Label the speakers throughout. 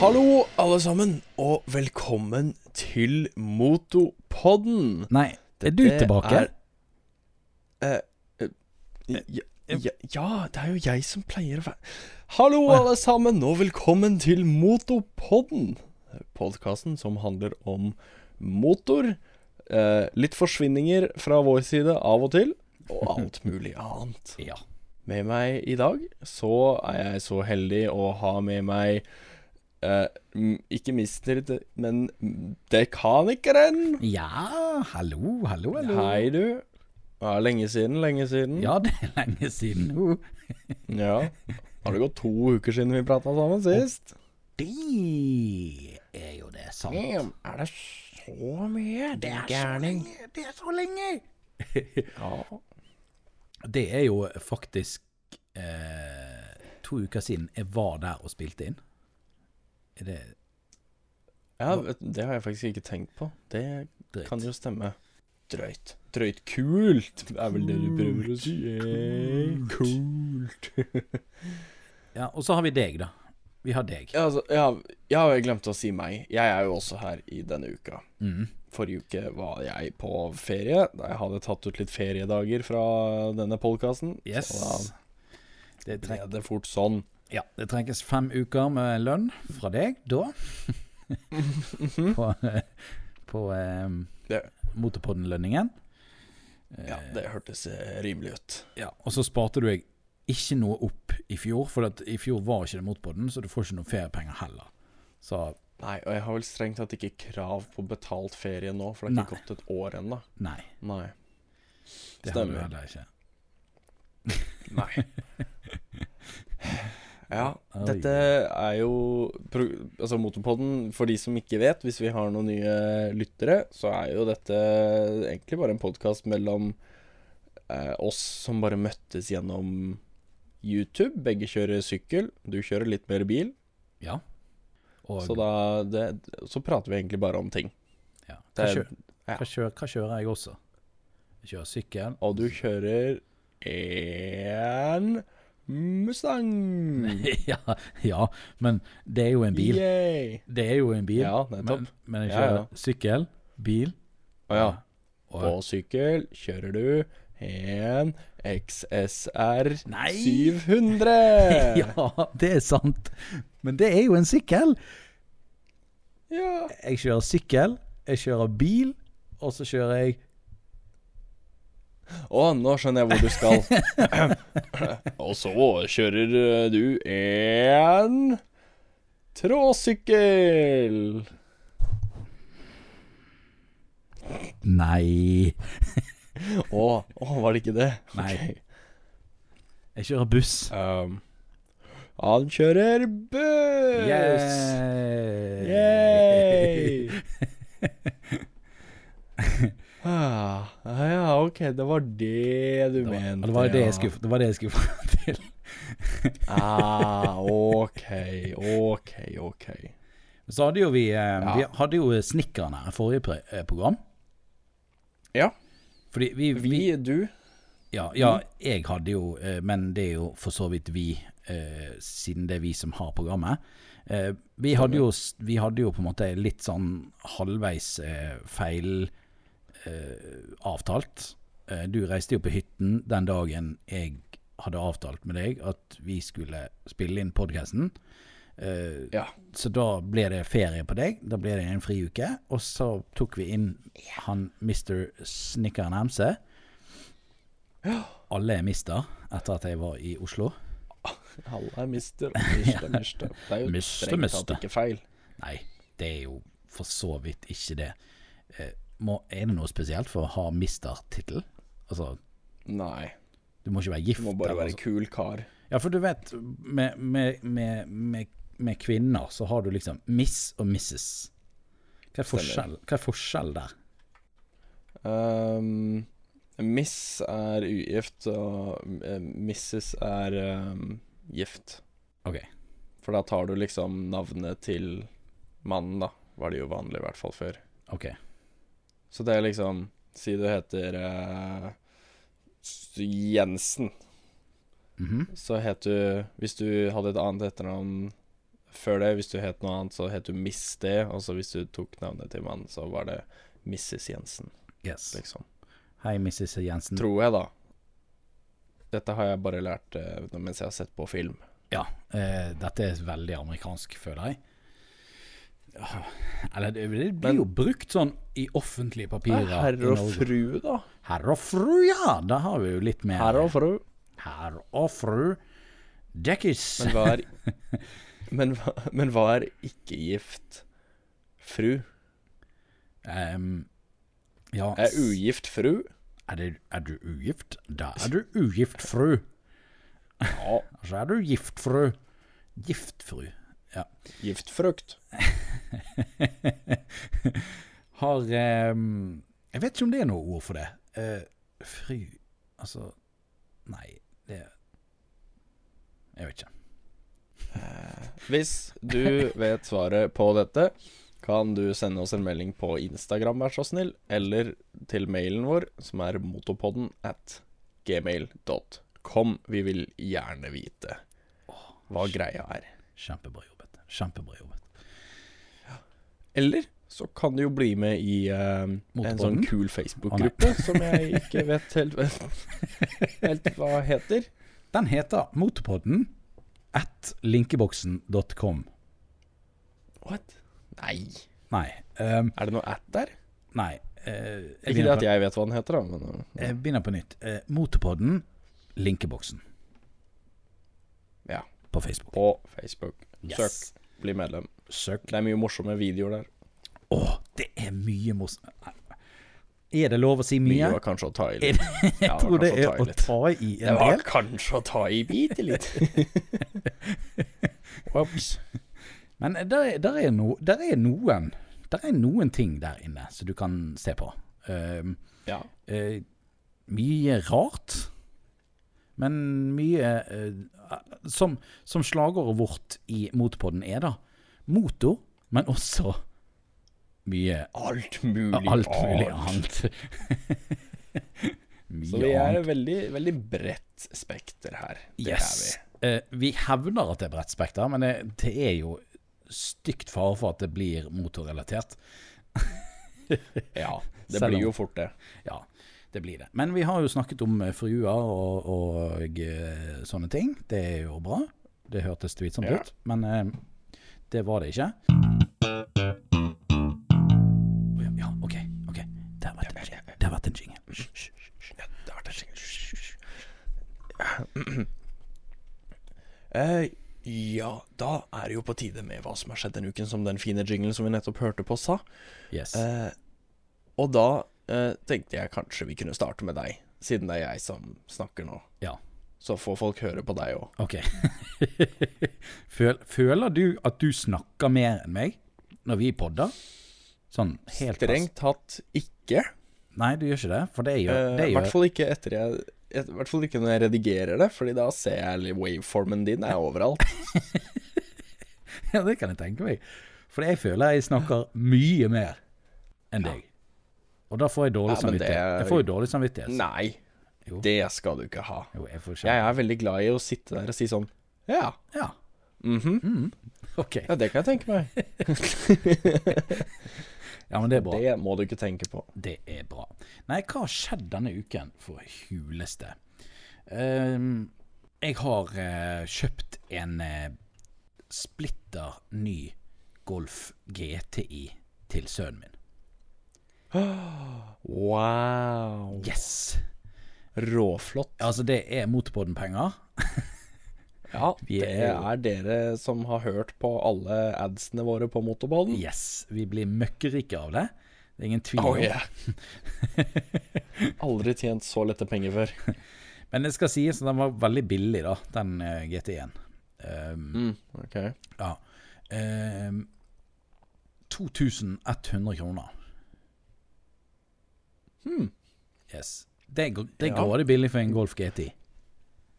Speaker 1: Hallo, alle sammen, og velkommen til Motopodden.
Speaker 2: Nei, er du
Speaker 1: Det
Speaker 2: tilbake?
Speaker 1: er- uh, ja, ja, ja, det er jo jeg som pleier å være Hallo, alle sammen, og velkommen til Motopodden. Podkasten som handler om motor. Uh, litt forsvinninger fra vår side av og til, og alt mulig annet.
Speaker 2: Ja.
Speaker 1: Med meg i dag så er jeg så heldig å ha med meg eh, ikke mister, men dekanikeren.
Speaker 2: Ja, hallo, hallo, hallo.
Speaker 1: Hei, du. Ja, lenge siden, lenge siden.
Speaker 2: Ja, det er lenge siden nå.
Speaker 1: Ja. Har det gått to uker siden vi prata sammen sist?
Speaker 2: Det er jo det sant.
Speaker 1: Damn, er det så mye? Det er gærning.
Speaker 2: Det er så lenge!
Speaker 1: Ja.
Speaker 2: Det er jo faktisk eh, to uker siden jeg var der og spilte inn. Er det
Speaker 1: ja, det har jeg faktisk ikke tenkt på. Det
Speaker 2: drøyt?
Speaker 1: kan jo stemme. Drøyt. Drøyt kult, er vel det du prøver å si. Kult.
Speaker 2: Ja, og så har vi deg, da. Vi har deg.
Speaker 1: Ja, altså, ja, ja, jeg glemte å si meg. Jeg er jo også her i denne uka.
Speaker 2: Mm.
Speaker 1: Forrige uke var jeg på ferie. Da jeg hadde tatt ut litt feriedager fra denne podkasten.
Speaker 2: Yes.
Speaker 1: Så
Speaker 2: Det,
Speaker 1: da ble det fort sånn.
Speaker 2: Ja, det trenges fem uker med lønn fra deg da. på på eh, Motorpodden-lønningen.
Speaker 1: Ja, det hørtes eh, rimelig ut.
Speaker 2: Ja, og så sparte du deg ikke noe opp i fjor, for i fjor var ikke det Motorpodden, så du får ikke noe feriepenger heller. Så
Speaker 1: Nei, og jeg har vel strengt tatt ikke krav på betalt ferie nå, for det har ikke
Speaker 2: Nei.
Speaker 1: gått et år ennå.
Speaker 2: nei,
Speaker 1: Nei.
Speaker 2: det har du heller ikke.
Speaker 1: Nei. Ja, dette er jo Altså Motorpodden, for de som ikke vet, hvis vi har noen nye lyttere, så er jo dette egentlig bare en podkast mellom eh, oss som bare møttes gjennom YouTube. Begge kjører sykkel, du kjører litt mer bil.
Speaker 2: Ja. Og
Speaker 1: Så da det, Så prater vi egentlig bare om ting.
Speaker 2: ja. hva, kjører,
Speaker 1: ja.
Speaker 2: hva, kjører, hva kjører jeg også? Jeg kjører sykkel.
Speaker 1: Og du kjører en Mustang.
Speaker 2: ja, ja, men det er jo en bil.
Speaker 1: Yay.
Speaker 2: Det er jo en bil.
Speaker 1: Ja.
Speaker 2: Men, men jeg
Speaker 1: Ja,
Speaker 2: kjører
Speaker 1: ja.
Speaker 2: sykkel, bil
Speaker 1: Å ja.
Speaker 2: og
Speaker 1: På sykkel kjører du en XSR
Speaker 2: Nei!
Speaker 1: 700.
Speaker 2: Ja, det er sant. Men det er jo en sykkel.
Speaker 1: Ja.
Speaker 2: Jeg kjører sykkel, jeg kjører bil, og så kjører jeg
Speaker 1: Å, nå skjønner jeg hvor du skal. Og så kjører eh, du en tråsykkel.
Speaker 2: Nei.
Speaker 1: Å, å, var det ikke det?
Speaker 2: Nei.
Speaker 1: Okay.
Speaker 2: Jeg kjører buss.
Speaker 1: Um, han kjører buss.
Speaker 2: Yes.
Speaker 1: Yay! ah, ja, ok, det var det du
Speaker 2: Det var,
Speaker 1: mente.
Speaker 2: det, var det, jeg skulle, det var det jeg skulle få til.
Speaker 1: Ah, ok, ok, ok.
Speaker 2: Så hadde jo vi, eh,
Speaker 1: Ja.
Speaker 2: vi hadde jo Snekkeren her forrige eh, program.
Speaker 1: Ja,
Speaker 2: Fordi vi, vi,
Speaker 1: vi, du
Speaker 2: ja, ja, jeg hadde jo, eh, men det er jo for så vidt vi, eh, siden det er vi som har programmet. Eh, vi, hadde jo, vi hadde jo på en måte litt sånn halvveis eh, feil avtalt. Eh, du reiste jo på hytten den dagen jeg hadde avtalt med deg at vi skulle spille inn podkasten. Eh,
Speaker 1: Ja.
Speaker 2: så da ble det ferie på deg. Da ble det en friuke. Og så tok vi inn han Mr. Snikkeren MC. Alle er mister etter at jeg var i Oslo.
Speaker 1: Alle er mister, mister, mister. Det er jo
Speaker 2: Mister,
Speaker 1: strengt tatt ikke feil.
Speaker 2: Nei, det er jo for så vidt ikke det. Eh, må, er det noe spesielt for å ha mister-tittel? Altså,
Speaker 1: Nei,
Speaker 2: du må ikke være gift.
Speaker 1: du må bare være
Speaker 2: altså.
Speaker 1: kul kar.
Speaker 2: Ja, for du vet, med, med, med, med, kvinner så har du liksom Miss og Mrs. Hva er forskjell, hva er forskjell der?
Speaker 1: Um, Miss er ugift, og misses Mrs er um, gift.
Speaker 2: Ok.
Speaker 1: For da tar du liksom navnet til mannen, da. Var det jo vanlig, i hvert fall før.
Speaker 2: Ok.
Speaker 1: Så det er liksom Si du heter uh, Jensen. Jensen.
Speaker 2: -hmm.
Speaker 1: Så het du Hvis du hadde et annet etternavn før det, hvis du het noe annet, så het du Miss det. Og så hvis du tok navnet til mannen, så var det Mrs. Jensen,
Speaker 2: Yes.
Speaker 1: liksom.
Speaker 2: Hei, Mrs. Jensen.
Speaker 1: Tror jeg, da. Dette har jeg bare lært uh, mens jeg har sett på film.
Speaker 2: Ja, uh, dette er veldig amerikansk, føler jeg. Eller det, blir jo brukt sånn i offentlige papirer.
Speaker 1: Herre og fru, da.
Speaker 2: Herre og fru, ja! Da har vi jo litt mer
Speaker 1: Herre og fru.
Speaker 2: Herre og fru. Dekkis.
Speaker 1: Men hva er Men, men hva er ikke-gift fru?
Speaker 2: Um, ja,
Speaker 1: Er ugift fru?
Speaker 2: er, det, er du ugift? Da er du ugift fru.
Speaker 1: Ja.
Speaker 2: Så er du giftfru. Giftfru. Ja.
Speaker 1: Giftfrukt.
Speaker 2: Har um, Jeg vet ikke om det er noe ord for det. Uh, fru Altså Nei, det Jeg vet ikke.
Speaker 1: Hvis du vet svaret på dette, kan du sende oss en melding på Instagram, vær så snill, eller til mailen vår, som er motopodden at gmail.com. Vi vil gjerne vite hva greia er.
Speaker 2: Kjempebra jobbet. Kjempebra jobbet.
Speaker 1: Eller så kan du jo bli med i uh, en sånn kul Facebook-gruppe som jeg ikke vet helt, helt hva heter.
Speaker 2: Den heter Motorpodden at linkeboksen.com.
Speaker 1: What? Nei.
Speaker 2: Nei. Um,
Speaker 1: Er det noe at der?
Speaker 2: nei. Uh,
Speaker 1: Ikke det at jeg vet hva den heter, da. Men, uh,
Speaker 2: jeg begynner på nytt. Uh, Motorpodden linkeboksen
Speaker 1: ja.
Speaker 2: på Facebook.
Speaker 1: På Facebook.
Speaker 2: Yes.
Speaker 1: Søk. Bli medlem.
Speaker 2: Søk.
Speaker 1: Det er mye morsomme videoer der.
Speaker 2: Å, det er mye morsomt. Er det lov å si mye?
Speaker 1: Mye var kanskje å ta i litt.
Speaker 2: jeg
Speaker 1: Ja,
Speaker 2: tror det er
Speaker 1: å
Speaker 2: å
Speaker 1: ta
Speaker 2: en del
Speaker 1: Det var
Speaker 2: del.
Speaker 1: kanskje å ta i bitte litt. Ops.
Speaker 2: Men der, er- der, er no, der er noen Der er noen ting der inne som du kan se på. Um,
Speaker 1: Ja.
Speaker 2: Uh, mye rart, men mye eh, som, som slagordet vårt i Motorpodden er, da. Motor, men også mye
Speaker 1: Alt mulig
Speaker 2: alt mulig
Speaker 1: annet. Så vi er
Speaker 2: et
Speaker 1: veldig, veldig bredt spekter her. Det
Speaker 2: Yes.
Speaker 1: er vi.
Speaker 2: Eh, vi hevner at det er bredt spekter, men det, det er jo stygt fare for at det blir motorrelatert.
Speaker 1: Ja, det
Speaker 2: Selv
Speaker 1: blir jo fort det.
Speaker 2: Ja, det blir det. Men vi har jo snakket om eh, fruer og, og eh, sånne ting. Det er jo bra. Det hørtes tvilsomt
Speaker 1: Ja.
Speaker 2: ut, men eh, det var det ikke. Ja, ja, ok. ok Det har vært en jingle. Det har vært en jingle.
Speaker 1: Ja, det har vært en. Eh, ja, da er det jo på tide med hva som har skjedd denne uken, som den fine jinglen som vi nettopp hørte på, sa.
Speaker 2: Yes.
Speaker 1: Eh, og da eh, tenkte jeg kanskje vi kunne starte med deg, siden det er jeg som snakker nå.
Speaker 2: Ja.
Speaker 1: Så får folk høre på deg òg.
Speaker 2: Ok. Føler du at du snakker mer enn meg når vi podder? Sånn helt
Speaker 1: Strengt tatt ikke.
Speaker 2: Nei, du gjør ikke det, for det gjør,
Speaker 1: Eh, I hvert fall ikke etter jeg i hvert fall ikke når jeg redigerer det, Fordi da ser jeg waveformen din er overalt.
Speaker 2: Ja, det kan jeg tenke meg. For jeg føler jeg snakker mye mer enn deg. Og da får jeg dårlig
Speaker 1: Ja,
Speaker 2: samvittighet.
Speaker 1: er-
Speaker 2: Jeg får jo dårlig samvittighet.
Speaker 1: Nei,
Speaker 2: Jo.
Speaker 1: det skal du ikke ha.
Speaker 2: Jo, jeg
Speaker 1: Jeg er veldig glad i å sitte der og si sånn Ja.
Speaker 2: Ja,
Speaker 1: mhm,
Speaker 2: ok.
Speaker 1: Ja, det kan jeg tenke meg.
Speaker 2: Ja, men det er bra.
Speaker 1: Det må du ikke tenke på.
Speaker 2: Det er bra. Nei, hva har skjedd denne uken for huleste? Um, jeg har uh, kjøpt en uh, splitter ny Golf GTI til sønnen min.
Speaker 1: Wow.
Speaker 2: Yes!
Speaker 1: Råflott.
Speaker 2: Altså, det er Motorpodden-penger.
Speaker 1: Ja, det
Speaker 2: er
Speaker 1: er dere som har hørt på alle adsene våre på Motorpodden.
Speaker 2: Yes, vi blir møkkerike av det. Det er ingen tvil
Speaker 1: Oh yeah. Aldri tjent så lette penger før.
Speaker 2: Men det skal sies at den var veldig billig, da, den eh, GT1. Um,
Speaker 1: Mm, ok.
Speaker 2: Ja. Um, 2100 kroner.
Speaker 1: Hmm.
Speaker 2: Yes. Det, det
Speaker 1: ja.
Speaker 2: går i billig for en Golf GT.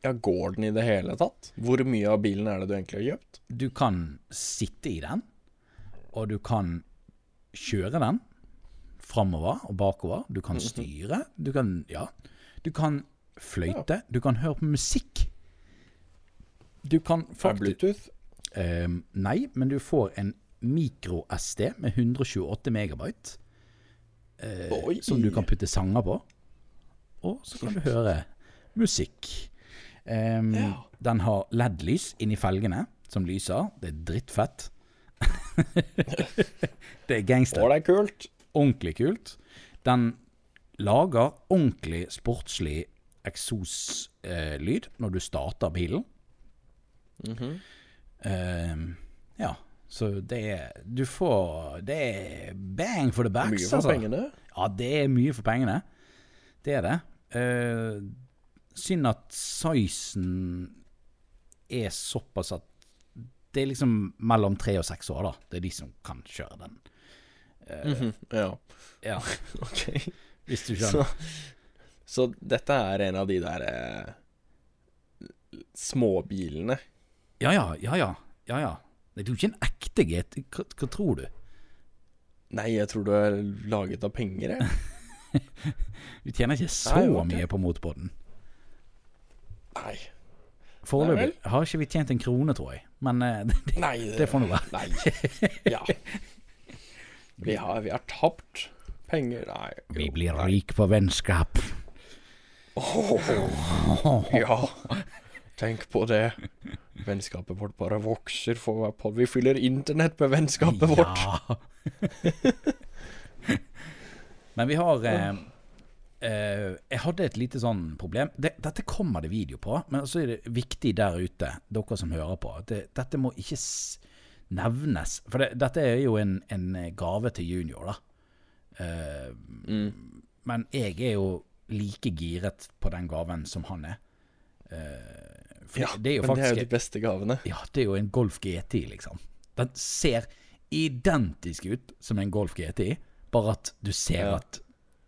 Speaker 1: Ja, går den i det hele tatt? Hvor mye av bilen er det du egentlig har kjøpt?
Speaker 2: Du kan sitte i den, og du kan kjøre den framover og bakover. Du
Speaker 1: Mhm.
Speaker 2: kan styre. Du kan Ja. Du kan fløyte. Du kan høre på musikk. Du kan faktisk
Speaker 1: Bluetooth?
Speaker 2: Eh, nei, men du får en mikro-SD med 128 megabyte. Eh, som du kan putte sanger på. Og så kan du høre musikk. Um,
Speaker 1: Ja.
Speaker 2: Den har LED-lys inni felgene som lyser. Det er drittfett. det er gangster.
Speaker 1: Å, det er kult.
Speaker 2: Ordentlig kult. Den lager ordentlig sportslig eksoslyd når du starter bilen.
Speaker 1: Mm
Speaker 2: -hmm. um, ja, så det er Du får Det er bang for the backs,
Speaker 1: Mye for
Speaker 2: altså.
Speaker 1: pengene.
Speaker 2: Ja, det er mye for pengene. Det er det. Uh, synd at sizen er såpass at det er liksom mellom tre og seks år, da. Det er de som kan kjøre den.
Speaker 1: Mhm, Ja,
Speaker 2: Ja,
Speaker 1: ok.
Speaker 2: hvis du
Speaker 1: Så,
Speaker 2: skjønner.
Speaker 1: så dette er en av de der eh, småbilene.
Speaker 2: Ja ja, ja ja. ja, ja. Det er jo ikke en ekte GT. Hva, hva tror du?
Speaker 1: Nei, jeg tror du er laget av penger, jeg.
Speaker 2: Du tjener ikke så
Speaker 1: Nei, okay.
Speaker 2: mye på motorpodden.
Speaker 1: Nei.
Speaker 2: Foreløpig har ikke vi tjent en krone, tror jeg. Men eh, det,
Speaker 1: Nei,
Speaker 2: det får nå være.
Speaker 1: Nei. Ja. Vi har, vi har tapt penger. Nei.
Speaker 2: Vi blir rik på vennskap.
Speaker 1: Ja. Tenk på det. Vennskapet vårt bare vokser for hver podd. Vi fyller internett med vennskapet vårt.
Speaker 2: Ja. Men vi har eh, eh, Jeg hadde et lite sånn problem. Det, dette kommer det video på, men så er det viktig der ute, dere som hører på, at det, dette må ikke nevnes. For det, dette er jo en, en gave til junior, da. Eh, Men jeg er jo like giret på den gaven som han er. Eh,
Speaker 1: Ja,
Speaker 2: det er jo
Speaker 1: men det er jo de beste gavene.
Speaker 2: ja, det er jo en Golf GT, liksom. Den ser identisk ut som en Golf GTI, bare at du ser
Speaker 1: Ja.
Speaker 2: at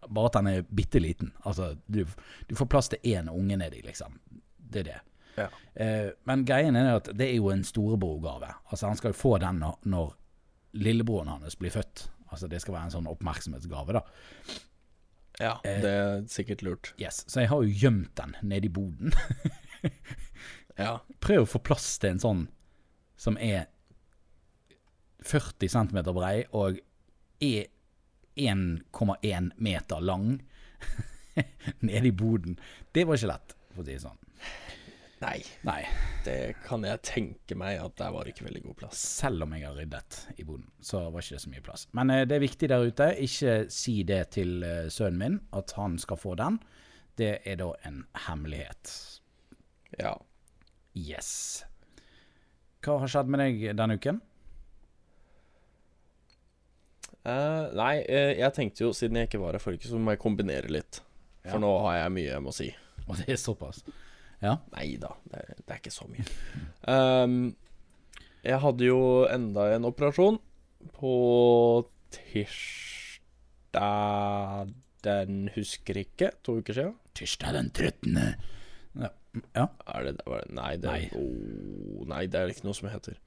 Speaker 2: Bare at den er bitte liten. Altså, du, du får plass til én unge nedi, liksom. Det er det.
Speaker 1: Ja.
Speaker 2: Eh, men greien er at det er jo en storebrorgave. Altså, han skal jo få den når, når lillebroren hans blir født. Altså, det skal være en sånn oppmerksomhetsgave, da.
Speaker 1: Ja, det er sikkert lurt.
Speaker 2: Yes, Så jeg har jo gjemt den nede i boden.
Speaker 1: Ja.
Speaker 2: Prøv å få plass til en sånn som er 40 cm brei og er 1,1 meter lang nede i boden. Det var ikke lett, for å si det sånn.
Speaker 1: Nei,
Speaker 2: Nei,
Speaker 1: det kan jeg tenke meg at der var det ikke veldig god plass.
Speaker 2: selv om jeg har ryddet i boden, så var ikke det så mye plass. Men eh, det er viktig der ute, ikke si det til eh, sønnen min, at han skal få den. Det er da en hemmelighet.
Speaker 1: Ja.
Speaker 2: Yes. Hva har skjedd med deg denne uken?
Speaker 1: Uh, nei, uh, jeg tenkte jo, siden jeg ikke var her forrige uke, så må jeg kombinere litt. For nå har jeg mye jeg må si.
Speaker 2: Og det er såpass. Ja.
Speaker 1: Nei da, det, det er ikke så mye. Um, jeg hadde jo enda en operasjon på tirsdag Den husker ikke, to uker siden.
Speaker 2: Tirsdag den 13. Ja. Ja.
Speaker 1: Er det, var det Nei, det,
Speaker 2: Nei.
Speaker 1: Oh, nei, det er ikke noe som heter.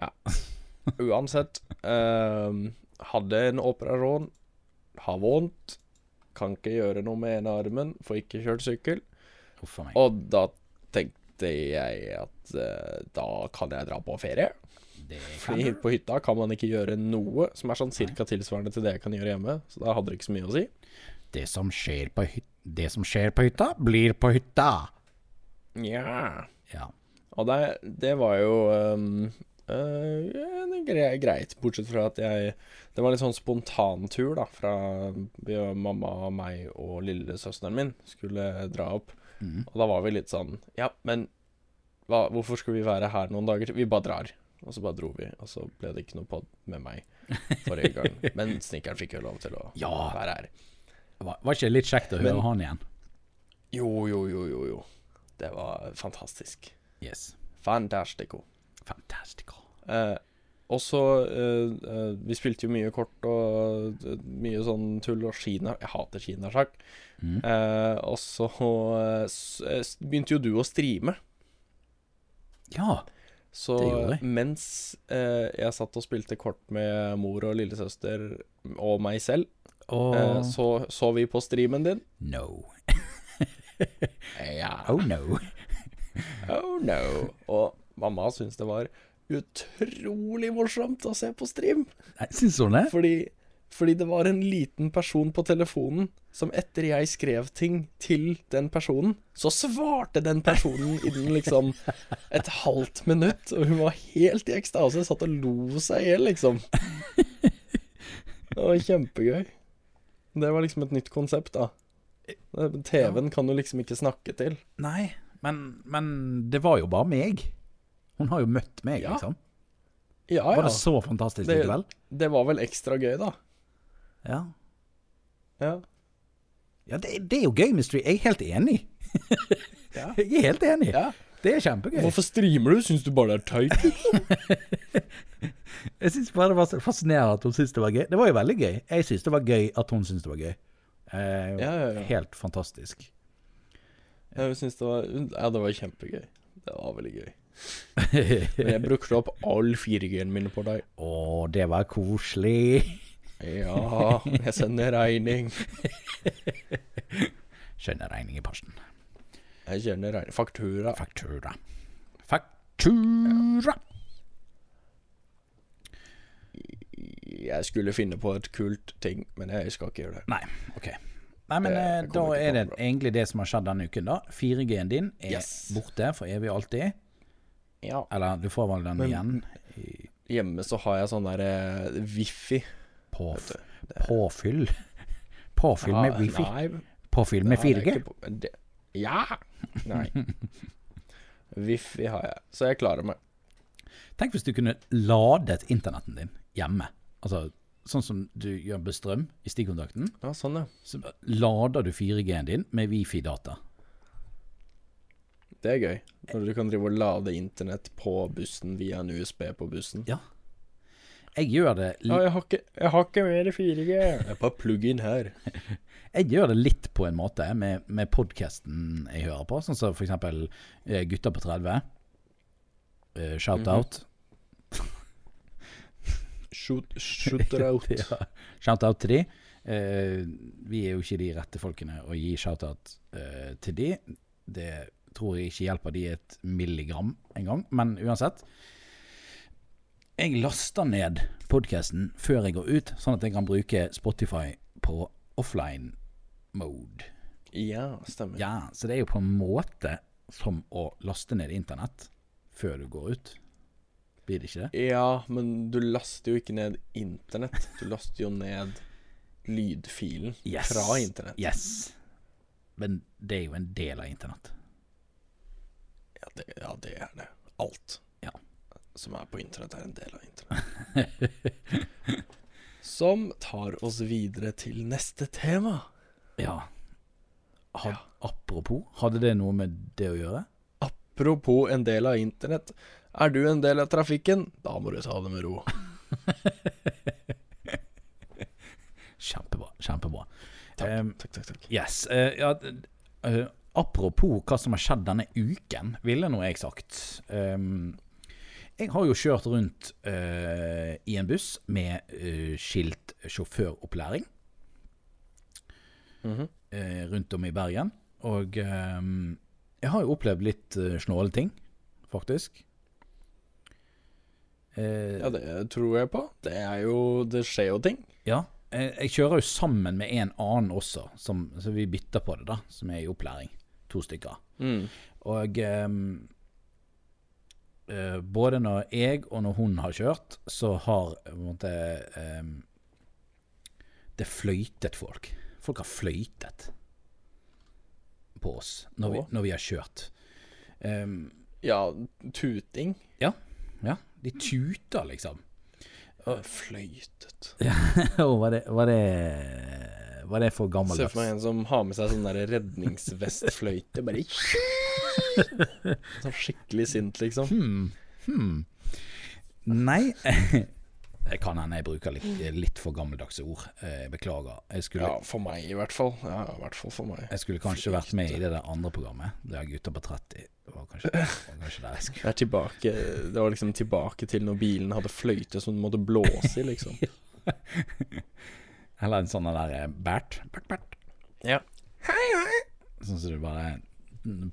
Speaker 1: Ja. Uansett. Um, hadde en operasjon. Har vondt. Kan ikke gjøre noe med ene armen. Får ikke kjørt sykkel. Og da tenkte jeg at uh, da kan jeg dra på ferie. Fordi på hytta kan man ikke gjøre noe som er sånn cirka tilsvarende til det jeg kan gjøre hjemme. Så da hadde det ikke så mye å si.
Speaker 2: Det som skjer på, hyt det som skjer på hytta, blir på hytta.
Speaker 1: Nja.
Speaker 2: Ja.
Speaker 1: Og det, det var jo um, uh, gre greit, bortsett fra at jeg Det var litt sånn spontantur, da, fra mamma, meg og lillesøsteren min skulle dra opp.
Speaker 2: Mm.
Speaker 1: Og da var vi litt sånn Ja, men hva, hvorfor skulle vi være her noen dager til? Vi bare drar. Og så bare dro vi, og så ble det ikke noe pod med meg forrige gang. Men snekkeren fikk jo lov til å
Speaker 2: Ja.
Speaker 1: være her.
Speaker 2: Var, var ikke det litt kjekt å høre
Speaker 1: Men-
Speaker 2: han igjen?
Speaker 1: Jo, jo, jo, jo, jo. Det var fantastisk.
Speaker 2: Yes.
Speaker 1: Fantastico.
Speaker 2: Fantastical.
Speaker 1: Eh, og så eh, eh, Vi spilte jo mye kort og eh, mye sånn tull og Kina. Jeg hater kinasjakk.
Speaker 2: Mm.
Speaker 1: Eh, og så eh, begynte jo du å streame.
Speaker 2: Ja.
Speaker 1: Så
Speaker 2: Det gjorde jeg.
Speaker 1: mens eh, jeg satt og spilte kort med mor og lillesøster og meg selv,
Speaker 2: oh.
Speaker 1: eh, så så vi på streamen din.
Speaker 2: No.
Speaker 1: Ja.
Speaker 2: Oh no.
Speaker 1: Oh no. Og mamma syns det var utrolig morsomt å se på stream.
Speaker 2: Nei, Syns hun det?
Speaker 1: Fordi, fordi det var en liten person på telefonen som etter jeg skrev ting til den personen, så svarte den personen innen liksom et halvt minutt. Og hun var helt i ekstase, satt og lo seg i hjel, liksom. Det var kjempegøy. Det var liksom et nytt konsept, da. TV-en kan du liksom ikke snakke til.
Speaker 2: Nei, men, men det var jo bare meg. Hun har jo møtt meg,
Speaker 1: Ja.
Speaker 2: liksom.
Speaker 1: Ja,
Speaker 2: Var det så fantastisk
Speaker 1: Det-
Speaker 2: likevel?
Speaker 1: Det var vel ekstra gøy, da.
Speaker 2: Ja.
Speaker 1: Ja.
Speaker 2: Ja, det, det er jo gøy med stream. Jeg er helt enig.
Speaker 1: Ja.
Speaker 2: Jeg er helt enig.
Speaker 1: ja.
Speaker 2: Det er kjempegøy.
Speaker 1: Hvorfor streamer du? Syns du bare det er tøyt?
Speaker 2: Jeg syns bare det var så fascinerende at hun syntes det var gøy. Det var jo veldig gøy. Jeg syns det var gøy at hun syntes det var gøy. Eh,
Speaker 1: Ja, ja, ja.
Speaker 2: Helt fantastisk.
Speaker 1: Jeg synes det var Ja, det var kjempegøy. Det var veldig gøy. Men jeg brukte opp all 4G-en min på deg.
Speaker 2: Å, det var koselig.
Speaker 1: Ja, jeg sender regning.
Speaker 2: Skjønner regning i posten.
Speaker 1: Jeg kjenner regning. Faktura.
Speaker 2: Faktura. Faktura.
Speaker 1: Jeg skulle finne på et kult ting, men jeg skal ikke gjøre det.
Speaker 2: Nei, ok. Nei, men eh, da er det
Speaker 1: bra.
Speaker 2: egentlig det som har skjedd denne uken, da. 4G-en din er
Speaker 1: Yes.
Speaker 2: borte for evig og alltid.
Speaker 1: Ja.
Speaker 2: Eller du får vel den
Speaker 1: Men-
Speaker 2: igjen i,
Speaker 1: Hjemme så har jeg sånn der eh, wifi. Påf
Speaker 2: påfyll. Påfyll med
Speaker 1: Ja,
Speaker 2: wifi.
Speaker 1: Nei,
Speaker 2: Påfyll med
Speaker 1: er
Speaker 2: 4G.
Speaker 1: på- det- Ja! Nei. Wifi har jeg, så jeg klarer meg.
Speaker 2: Tenk hvis du kunne ladet internetten din hjemme. Altså sånn som du gjør med strøm i stikkontakten.
Speaker 1: Ja, sånn, ja.
Speaker 2: Så lader du 4G-en din med wifi-data.
Speaker 1: Det er gøy. Når du kan drive og lade internett på bussen via en USB på bussen.
Speaker 2: Ja. Jeg gjør det
Speaker 1: Ja, jeg har ikke, jeg har ikke mer 4G. Jeg bare plugger plug-in her.
Speaker 2: Jeg gjør det litt på en måte med, med podkasten jeg hører på, sånn som eksempel eh, Gutter på 30. Eh, Shout-out.
Speaker 1: Shoot, shooter out.
Speaker 2: ja. Shout-out til de. Eh, vi er jo ikke de rette folkene å gi shout-out eh, til de. Det tror jeg ikke hjelper de et milligram engang, men uansett. Jeg laster ned podkasten før jeg går ut, sånn at jeg kan bruke Spotify på offline mode.
Speaker 1: Ja, stemmer.
Speaker 2: Ja, så det er jo på en måte som å laste ned internett før du går ut. Blir det ikke det?
Speaker 1: Ja, men du laster jo ikke ned internett. Du laster jo ned lydfilen
Speaker 2: Yes.
Speaker 1: fra internett.
Speaker 2: Yes. Men det er jo en del av internett.
Speaker 1: Ja, det, ja, det er det. Alt
Speaker 2: Ja.
Speaker 1: som er på internett, er en del av internett. som tar oss videre til neste tema.
Speaker 2: Ja. Had, Apropos, hadde det noe med det å gjøre?
Speaker 1: Apropos en del av internett. Er du en del av trafikken? Da må du ta det med ro.
Speaker 2: Kjempebra. Kjempebra.
Speaker 1: Takk,
Speaker 2: um,
Speaker 1: takk, takk. takk.
Speaker 2: yes. Uh, ja, eh, apropos hva som har skjedd denne uken, ville nå jeg sagt. Um, jeg har jo kjørt rundt uh, i en buss med uh, skilt sjåføropplæring.
Speaker 1: Mm
Speaker 2: -hmm. rundt om i Bergen. Og um, jeg har jo opplevd litt uh, snåle ting, faktisk. Eh,
Speaker 1: Ja, det tror jeg på. Det er jo Det skjer jo ting.
Speaker 2: ja. eh, jeg kjører jo sammen med en annen også, som, så vi bytter på det, da, som er i opplæring. To stykker.
Speaker 1: Mm.
Speaker 2: Og ehm, eh, både når jeg og når hun har kjørt, så har måte ehm, det fløytet folk. Folk har fløytet på oss når vi, når vi har kjørt. Um,
Speaker 1: Ja, tuting.
Speaker 2: ja, ja, de tuta, liksom.
Speaker 1: Fløytet.
Speaker 2: Og var det, var det Var det for
Speaker 1: Se for meg en som har med seg sånn der redningsvestfløyte. Bare Sånn skikkelig sint, liksom.
Speaker 2: Hmm. Hmm. Nei Det kan hende jeg bruker litt, litt for gammeldagse ord. Eh, Jeg beklager. Jeg skulle,
Speaker 1: Ja, for meg i hvert fall. Ja, i hvert fall for meg.
Speaker 2: jeg skulle kanskje vært med i det der andre programmet. Det er gutter på 30. Det var kanskje, var kanskje der jeg skulle
Speaker 1: Det tilbake Det var liksom tilbake til når bilen hadde fløyte som du måtte blåse i, liksom.
Speaker 2: Eller en sånn der Bert. Bert, Bert.
Speaker 1: Ja. Hei, hei.
Speaker 2: Sånn som du bare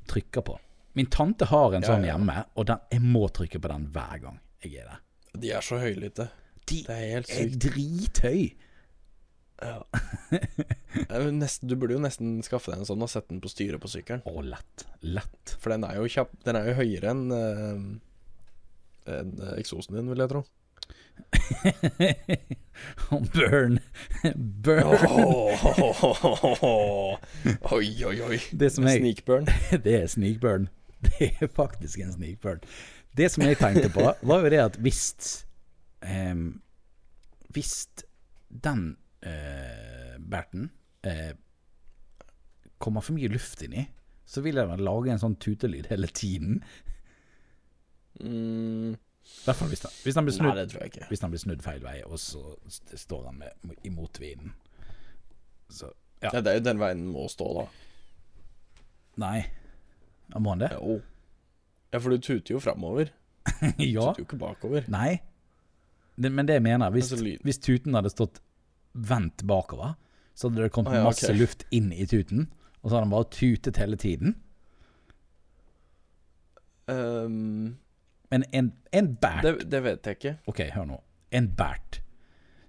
Speaker 2: trykker på. Min tante har en
Speaker 1: Ja,
Speaker 2: sånn hjemme, og den, jeg må trykke på den hver gang jeg er der.
Speaker 1: De er så høylytte.
Speaker 2: De
Speaker 1: Det er helt
Speaker 2: er
Speaker 1: sykt.
Speaker 2: drithøy.
Speaker 1: Ja. Er nesten, du burde jo nesten skaffe deg en sånn og sette den på styret på sykkelen.
Speaker 2: Å, lett. Lett.
Speaker 1: For den er jo kjapp Den er jo høyere enn uh, en, uh, eksosen din, vil jeg tro.
Speaker 2: Burn. Burn.
Speaker 1: Oi, oi, oi.
Speaker 2: Det som jeg
Speaker 1: Sneakburn.
Speaker 2: Det er sneakburn. Det er faktisk en sneakburn. Det som jeg tenkte på, var jo det at hvis Hvis den eh, berten eh, kommer for mye luft inni, så vil jeg vel lage en sånn tutelyd hele tiden.
Speaker 1: Mm,
Speaker 2: I hvert fall hvis den, hvis den blir
Speaker 1: nei,
Speaker 2: snudd
Speaker 1: ikke.
Speaker 2: Hvis den blir snudd feil vei, og så står han med, i motvinden. Så ja.
Speaker 1: Ja, det er jo den veien den må stå, da.
Speaker 2: Nei. Må han det?
Speaker 1: Jo. Ja, for du tuter jo framover. Du
Speaker 2: ja.
Speaker 1: tuter jo ikke bakover.
Speaker 2: Nei. Det, men det jeg mener, hvis,
Speaker 1: Altså,
Speaker 2: hvis tuten hadde stått vendt bakover, så hadde det kommet
Speaker 1: Ah, ja,
Speaker 2: masse
Speaker 1: okay.
Speaker 2: luft inn i tuten, og så hadde han bare tutet hele tiden.
Speaker 1: Um,
Speaker 2: Men en, en bært
Speaker 1: det, det vet jeg ikke.
Speaker 2: Ok, hør nå. En bært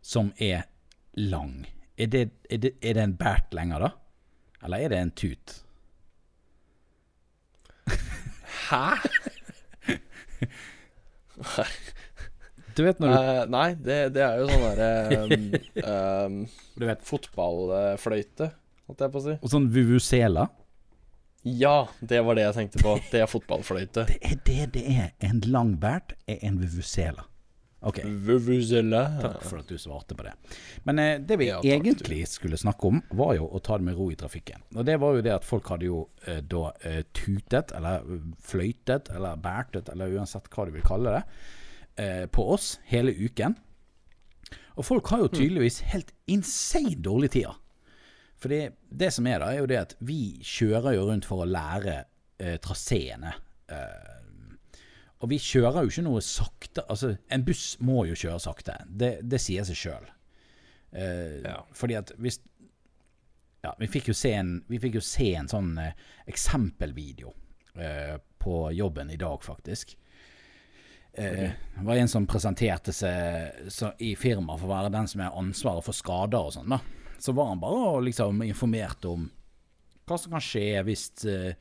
Speaker 2: som er lang, er det, er det, er det en bært lenger, da? Eller er det en tut?
Speaker 1: Hæ?
Speaker 2: Du vet når du
Speaker 1: uh, nei, det, det er jo sånn derre um, um,
Speaker 2: Du vet
Speaker 1: Fotballfløyte, holdt jeg på å si.
Speaker 2: Og sånn vuvuzela.
Speaker 1: Ja, det var det jeg tenkte på. Det er fotballfløyte.
Speaker 2: Det er det det er. En lang bært er en vuvuzela. Ok,
Speaker 1: Vuvuzela.
Speaker 2: takk for at du svarte på det. Men eh, det vi
Speaker 1: Ja, takk,
Speaker 2: egentlig skulle snakke om, var jo å ta det med ro i trafikken. Og det var jo det at folk hadde jo eh, da eh, tutet, eller eh, fløytet, eller bærtet, eller uansett hva du vil kalle det, eh, på oss hele uken. Og folk har jo tydeligvis helt insane dårlig tid. For det, det som er da, er jo det at vi kjører jo rundt for å lære eh, traseene. Eh, og vi kjører jo ikke noe sakte. Altså, en buss må jo kjøre sakte. Det, det sier seg sjøl. Eh,
Speaker 1: Ja.
Speaker 2: Fordi at hvis Ja, vi fikk jo se en, vi fikk jo se en sånn eh, eksempelvideo eh, på jobben i dag, faktisk. Eh, Det var en som presenterte seg så, i firmaet for å være den som er ansvaret for skader og sånn. Så var han bare og liksom informerte om hva som kan skje hvis uh,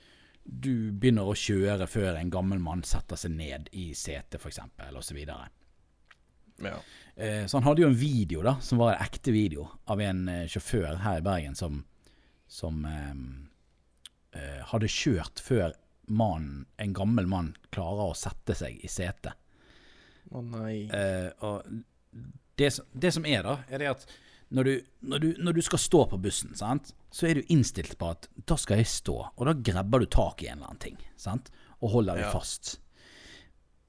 Speaker 2: du begynner å kjøre før en gammel mann setter seg ned i setet, f.eks., osv.
Speaker 1: Ja.
Speaker 2: uh, så han hadde jo en video, da, som var en ekte video, av en uh, sjåfør her i Bergen som, som hadde kjørt før mannen, en gammel mann klarer å sette seg i setet.
Speaker 1: Å nei.
Speaker 2: Eh, og det, det som er, da, er det at når du, når, du, når du skal stå på bussen, sant, så er du innstilt på at da skal jeg stå, og da grabber du tak i en eller annen ting, sant, og holder deg
Speaker 1: Ja.
Speaker 2: fast.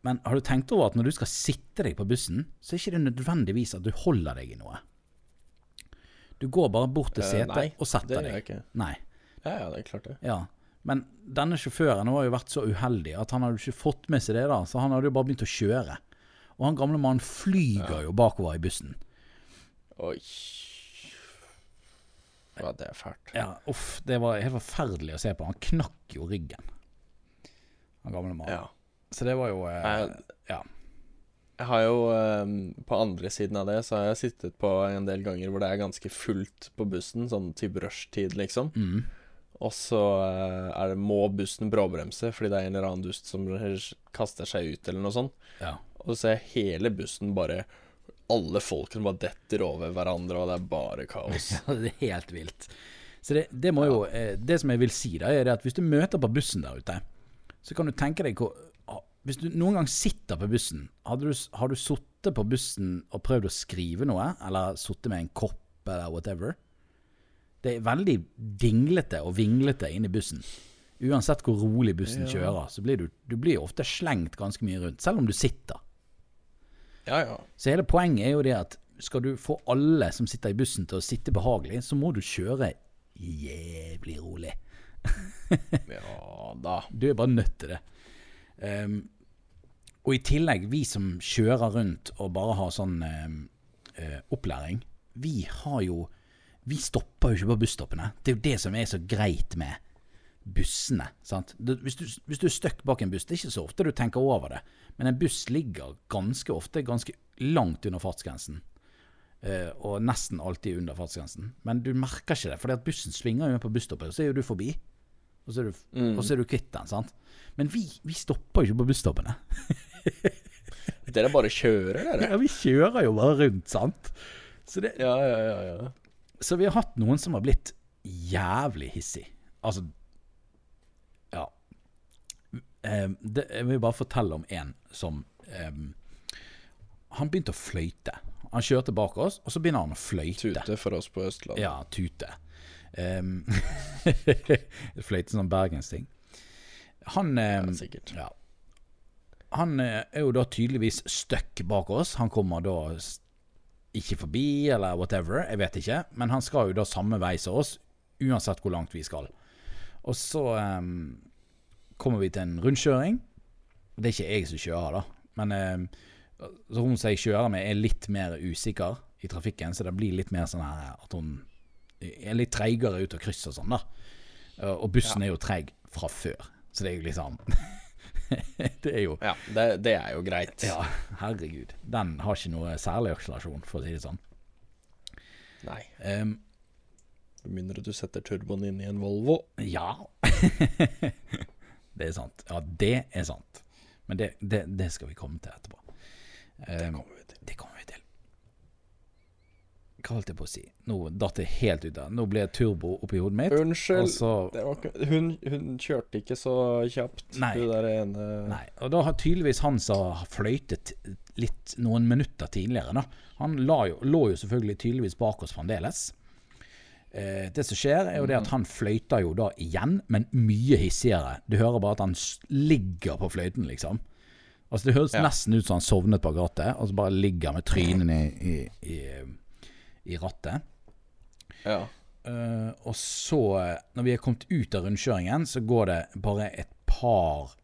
Speaker 2: Men har du tenkt over at når du skal sitte deg på bussen, så er det ikke nødvendigvis at du holder deg i noe. Du går bare bort til
Speaker 1: Eh,
Speaker 2: setet
Speaker 1: nei,
Speaker 2: og
Speaker 1: det
Speaker 2: setter
Speaker 1: gjør jeg
Speaker 2: deg.
Speaker 1: ikke.
Speaker 2: Nei.
Speaker 1: Ja, ja, det er klart det.
Speaker 2: Ja. Men denne sjåføren har jo vært så uheldig at han hadde ikke fått med seg det, da, så han hadde jo bare begynt å kjøre. Og han gamle mannen flyger jo bakover i bussen.
Speaker 1: Oi. Ja, det er fælt.
Speaker 2: Ja, uff, det var helt forferdelig å se på. Han knakk jo ryggen, han gamle mannen.
Speaker 1: Ja.
Speaker 2: Så det var jo eh,
Speaker 1: Jeg,
Speaker 2: Ja.
Speaker 1: jeg har jo eh, På andre siden av det så har jeg sittet på en del ganger hvor det er ganske fullt på bussen, sånn type rushtid, liksom.
Speaker 2: Mm.
Speaker 1: Og så eh, er det, må bussen bråbremse fordi det er en eller annen dust som kaster seg ut, eller noe sånt.
Speaker 2: ja.
Speaker 1: Og så ser jeg hele bussen bare Alle folkene bare detter over hverandre, og det er bare kaos.
Speaker 2: Ja, det er helt vilt. Så det, det må jo eh, Det som jeg vil si, da, er at hvis du møter på bussen der ute, så kan du tenke deg hvor ah, Hvis du noen gang sitter på bussen, hadde du, har du sittet på bussen og prøvd å skrive noe, eller sittet med en kopp eller whatever? Det er veldig dinglete og vinglete inni bussen. Uansett hvor rolig bussen
Speaker 1: Ja.
Speaker 2: kjører, så blir du, du blir ofte slengt ganske mye rundt, selv om du sitter.
Speaker 1: Ja, ja.
Speaker 2: Så hele poenget er jo det at skal du få alle som sitter i bussen til å sitte behagelig, så må du kjøre jævlig rolig.
Speaker 1: Ja da.
Speaker 2: Du er bare nødt til det. Um, og i tillegg, vi som kjører rundt og bare har sånn ehm, uh, opplæring, vi har jo Vi stopper jo ikke på busstoppene. Det er jo det som er så greit med, bussene. sant? Hvis, du, hvis du er stuck bak en buss, det er ikke så ofte du tenker over det, men en buss ligger ganske ofte ganske langt under fartsgrensen. Eh, og nesten alltid under fartsgrensen. Men du merker ikke det, fordi at bussen svinger jo på busstoppet, og så er jo du forbi. Og så er du,
Speaker 1: Mm.
Speaker 2: så er du kvitt den. sant? Men vi, vi stopper jo ikke på busstoppene.
Speaker 1: Dere bare kjører, dere?
Speaker 2: Ja, vi kjører jo bare rundt, sant? Så, det,
Speaker 1: Ja, ja, ja. ja.
Speaker 2: så vi har hatt noen som har blitt jævlig hissig. Altså. Eh, det, jeg vil bare fortelle om en som eh, Han begynte å fløyte. Han kjørte bak oss, og så begynner han å fløyte.
Speaker 1: Tute for oss på Østlandet.
Speaker 2: Ja, tute. Um, fløyte som bergensting. Han eh,
Speaker 1: Ja, sikkert.
Speaker 2: Ja. Han eh, er jo da tydeligvis stuck bak oss. Han kommer da ikke forbi, eller whatever. Jeg vet ikke. Men han skal jo da samme vei som oss, uansett hvor langt vi skal. Og så em, kommer vi til en rundkjøring. Det er ikke jeg som kjører, da. Men eh, så hun som jeg kjører med, er litt mer usikker i trafikken, så det blir litt mer sånn her at hun er litt treigere ut av kryss og sånn, da. Og bussen er jo treig fra før, så det er jo liksom Det er jo
Speaker 1: Ja, det, det er jo greit.
Speaker 2: Ja, herregud. Den har ikke noe særlig akselerasjon, for å si det sånn.
Speaker 1: Nei.
Speaker 2: Um,
Speaker 1: Med mindre du setter turboen inn i en Volvo.
Speaker 2: ja. det er sant. Ja, det er sant. Men det, det, det skal vi komme til etterpå. Det
Speaker 1: Kommer vi til.
Speaker 2: det kommer vi til. Hva holdt jeg på å si? Nå datt det helt ut av Nå ble turbo oppi hodet mitt.
Speaker 1: Unnskyld.
Speaker 2: Så
Speaker 1: Det var hun, hun kjørte ikke så kjapt.
Speaker 2: Nei.
Speaker 1: Ene
Speaker 2: Nei, og da har tydeligvis han som har fløytet litt noen minutter tidligere, da. Han jo, lå jo selvfølgelig tydeligvis bak oss fremdeles. Eh, det som skjer, er jo det at han fløyter jo da igjen, men mye hissigere. Du hører bare at han ligger på fløyten, liksom. Altså Det høres
Speaker 1: Ja.
Speaker 2: nesten ut som han sovnet på rattet, og så bare ligger med trynet i, i, i, i rattet.
Speaker 1: Ja.
Speaker 2: Eh, og så, når vi er kommet ut av rundkjøringen, så går det bare et par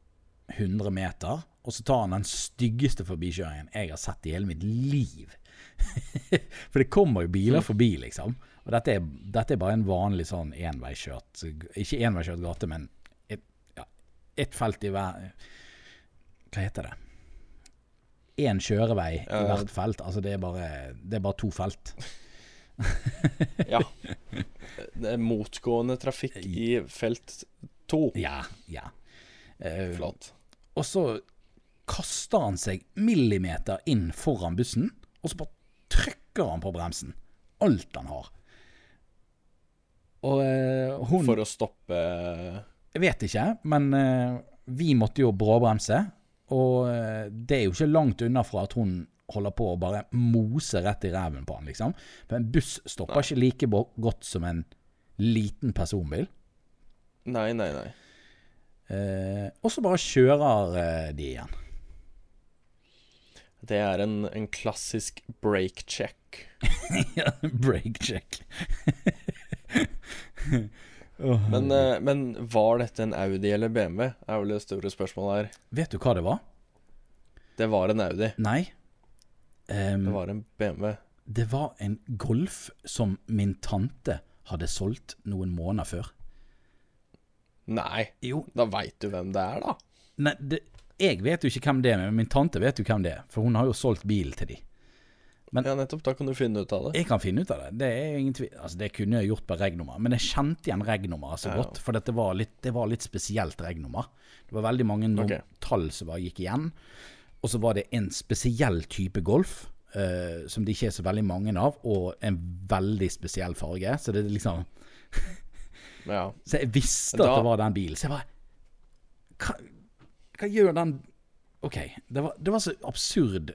Speaker 2: hundre meter, og så tar han den styggeste forbikjøringen jeg har sett i hele mitt liv. For det kommer jo biler forbi, liksom. Og dette er, dette er bare en vanlig sånn enveiskjørt Ikke enveiskjørt gate, men et, ja, et felt i hver Hva heter det? Én kjørevei i
Speaker 1: uh,
Speaker 2: hvert felt. Altså det er bare, det er bare to felt.
Speaker 1: ja. Det er motgående trafikk i felt to.
Speaker 2: Ja, ja. Uh,
Speaker 1: Flott.
Speaker 2: Og så kaster han seg millimeter inn foran bussen, og så bare trykker han på bremsen. Alt han har. Og uh, hun
Speaker 1: For å stoppe
Speaker 2: Jeg vet ikke, men uh, vi måtte jo bråbremse. Og uh, det er jo ikke langt unna fra at hun holder på å bare mose rett i ræven på han, liksom. For en buss stopper ikke like godt som en liten personbil.
Speaker 1: Nei, nei, nei.
Speaker 2: Og så bare kjører de igjen.
Speaker 1: Det er en, en klassisk break check.
Speaker 2: ja, Break check.
Speaker 1: Men, eh, men var dette en Audi eller BMW? Er vel det store spørsmålet her.
Speaker 2: Vet du hva det var?
Speaker 1: Det var en Audi.
Speaker 2: Nei. Um,
Speaker 1: Det var en BMW.
Speaker 2: det var en Golf som min tante hadde solgt noen måneder før.
Speaker 1: Nei,
Speaker 2: Jo,
Speaker 1: da veit du hvem det er, da.
Speaker 2: nei, det, jeg vet jo ikke hvem det er, men min tante vet jo hvem det er. For hun har jo solgt bilen til de. Men-
Speaker 1: Ja, nettopp. Da kan du finne ut av det.
Speaker 2: Jeg kan finne ut av det. Det er ingen tvil. Altså, det kunne jeg gjort på regnummer, men jeg kjente igjen regnummeret så
Speaker 1: Ja, ja.
Speaker 2: godt. For det var, litt, det var litt spesielt regnummer. Det var veldig mange
Speaker 1: okay.
Speaker 2: Tall som bare gikk igjen. Og så var det en spesiell type Golf, Uh, som det ikke er så veldig mange av, og en veldig spesiell farge. Så det er liksom
Speaker 1: Ja.
Speaker 2: Så jeg visste
Speaker 1: Da-
Speaker 2: at det var den bilen. Så jeg bare Hva, hva gjør den OK. Det var, det var så absurd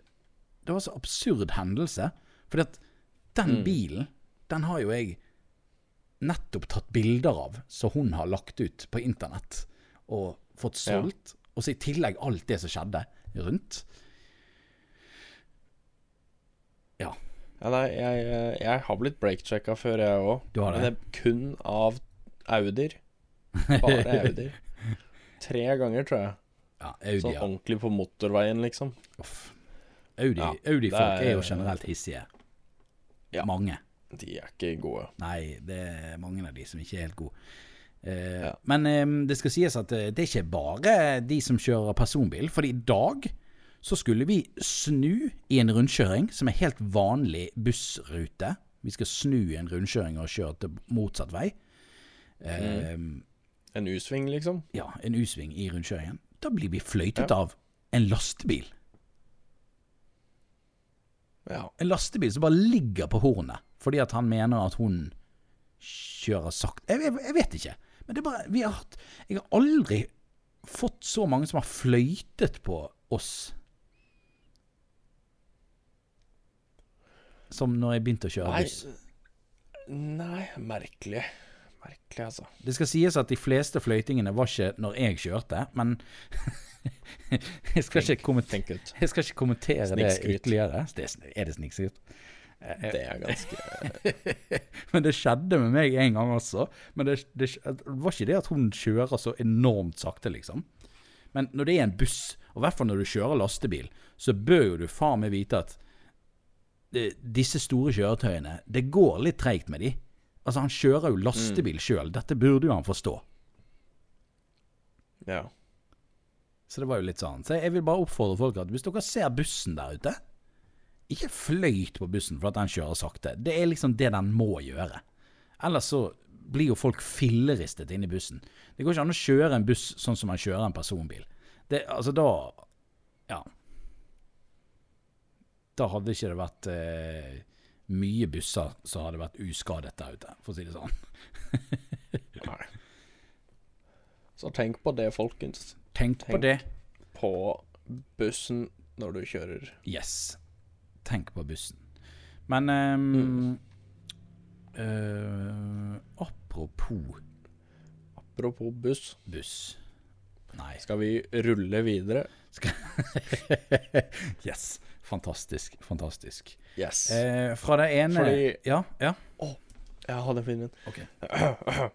Speaker 2: Det var så absurd hendelse. Fordi at den bilen, den har jo jeg nettopp tatt bilder av, som hun har lagt ut på internett og fått
Speaker 1: Ja.
Speaker 2: solgt. Og så i tillegg alt det som skjedde rundt. Ja.
Speaker 1: ja nei, jeg, jeg har blitt breakchecka før, jeg òg. Men det er kun av Audier. Bare Audier. Tre ganger, tror jeg.
Speaker 2: ja Audi,
Speaker 1: Sånn
Speaker 2: ja.
Speaker 1: ordentlig på motorveien, liksom.
Speaker 2: Uff. Audi,
Speaker 1: Ja,
Speaker 2: Audi-folk er
Speaker 1: er-
Speaker 2: jo generelt hissige.
Speaker 1: Ja.
Speaker 2: Mange.
Speaker 1: De er ikke gode.
Speaker 2: Nei, det er mange av de som ikke er helt gode. Eh,
Speaker 1: Ja.
Speaker 2: Men eh, det skal sies at eh, det er ikke bare de som kjører personbil. For i dag så skulle vi snu i en rundkjøring som er helt vanlig bussrute. Vi skal snu i en rundkjøring og kjøre til motsatt vei. Eh,
Speaker 1: En U-sving, liksom?
Speaker 2: Ja, en U-sving i rundkjøringen. Da blir vi fløytet av en lastebil.
Speaker 1: Ja.
Speaker 2: En lastebil som bare ligger på hornet fordi at han mener at hun kjører sakte. Jeg, jeg, jeg vet ikke. Men det er bare vi har hatt, Jeg har aldri fått så mange som har fløytet på oss som når jeg begynte å kjøre
Speaker 1: Nei,
Speaker 2: buss.
Speaker 1: nei, merkelig. Merkelig, altså.
Speaker 2: Det skal sies at de fleste fløytingene var ikke når jeg kjørte, men jeg, skal
Speaker 1: Tenk-
Speaker 2: ikke jeg skal ikke kommentere det ytterligere. Det er, er det snikskryt?
Speaker 1: Det er ganske
Speaker 2: Men det skjedde med meg en gang også. Men det, det, det var ikke det at hun kjører så enormt sakte, liksom. Men når det er en buss, og i hvert fall når du kjører lastebil, så bør jo du faen meg vite at disse store kjøretøyene, det går litt treigt med de. Altså, han kjører jo lastebil sjøl. Dette burde jo han forstå.
Speaker 1: Ja.
Speaker 2: Så det var jo litt sånn. Så jeg vil bare oppfordre folk at hvis dere ser bussen der ute, ikke fløyt på bussen for at den kjører sakte. Det er liksom det den må gjøre. Ellers så blir jo folk filleristet inne i bussen. Det går ikke an å kjøre en buss sånn som man kjører en personbil. Det, altså da Ja. Da hadde ikke det vært eh, mye busser som hadde vært uskadet der ute, for å si det sånn.
Speaker 1: Nei. Så tenk på det, folkens.
Speaker 2: Tenk på
Speaker 1: Tenk.
Speaker 2: det.
Speaker 1: På bussen når du kjører.
Speaker 2: Yes. Tenk på bussen. Men um, mm. uh, Apropos
Speaker 1: Apropos buss,
Speaker 2: buss. Nei.
Speaker 1: skal vi rulle videre?
Speaker 2: Yes. Fantastisk. Fantastisk.
Speaker 1: Yes.
Speaker 2: Eh, fra det ene
Speaker 1: Fordi-
Speaker 2: Ja, ja.
Speaker 1: Jeg hadde en fin en.
Speaker 2: Ok.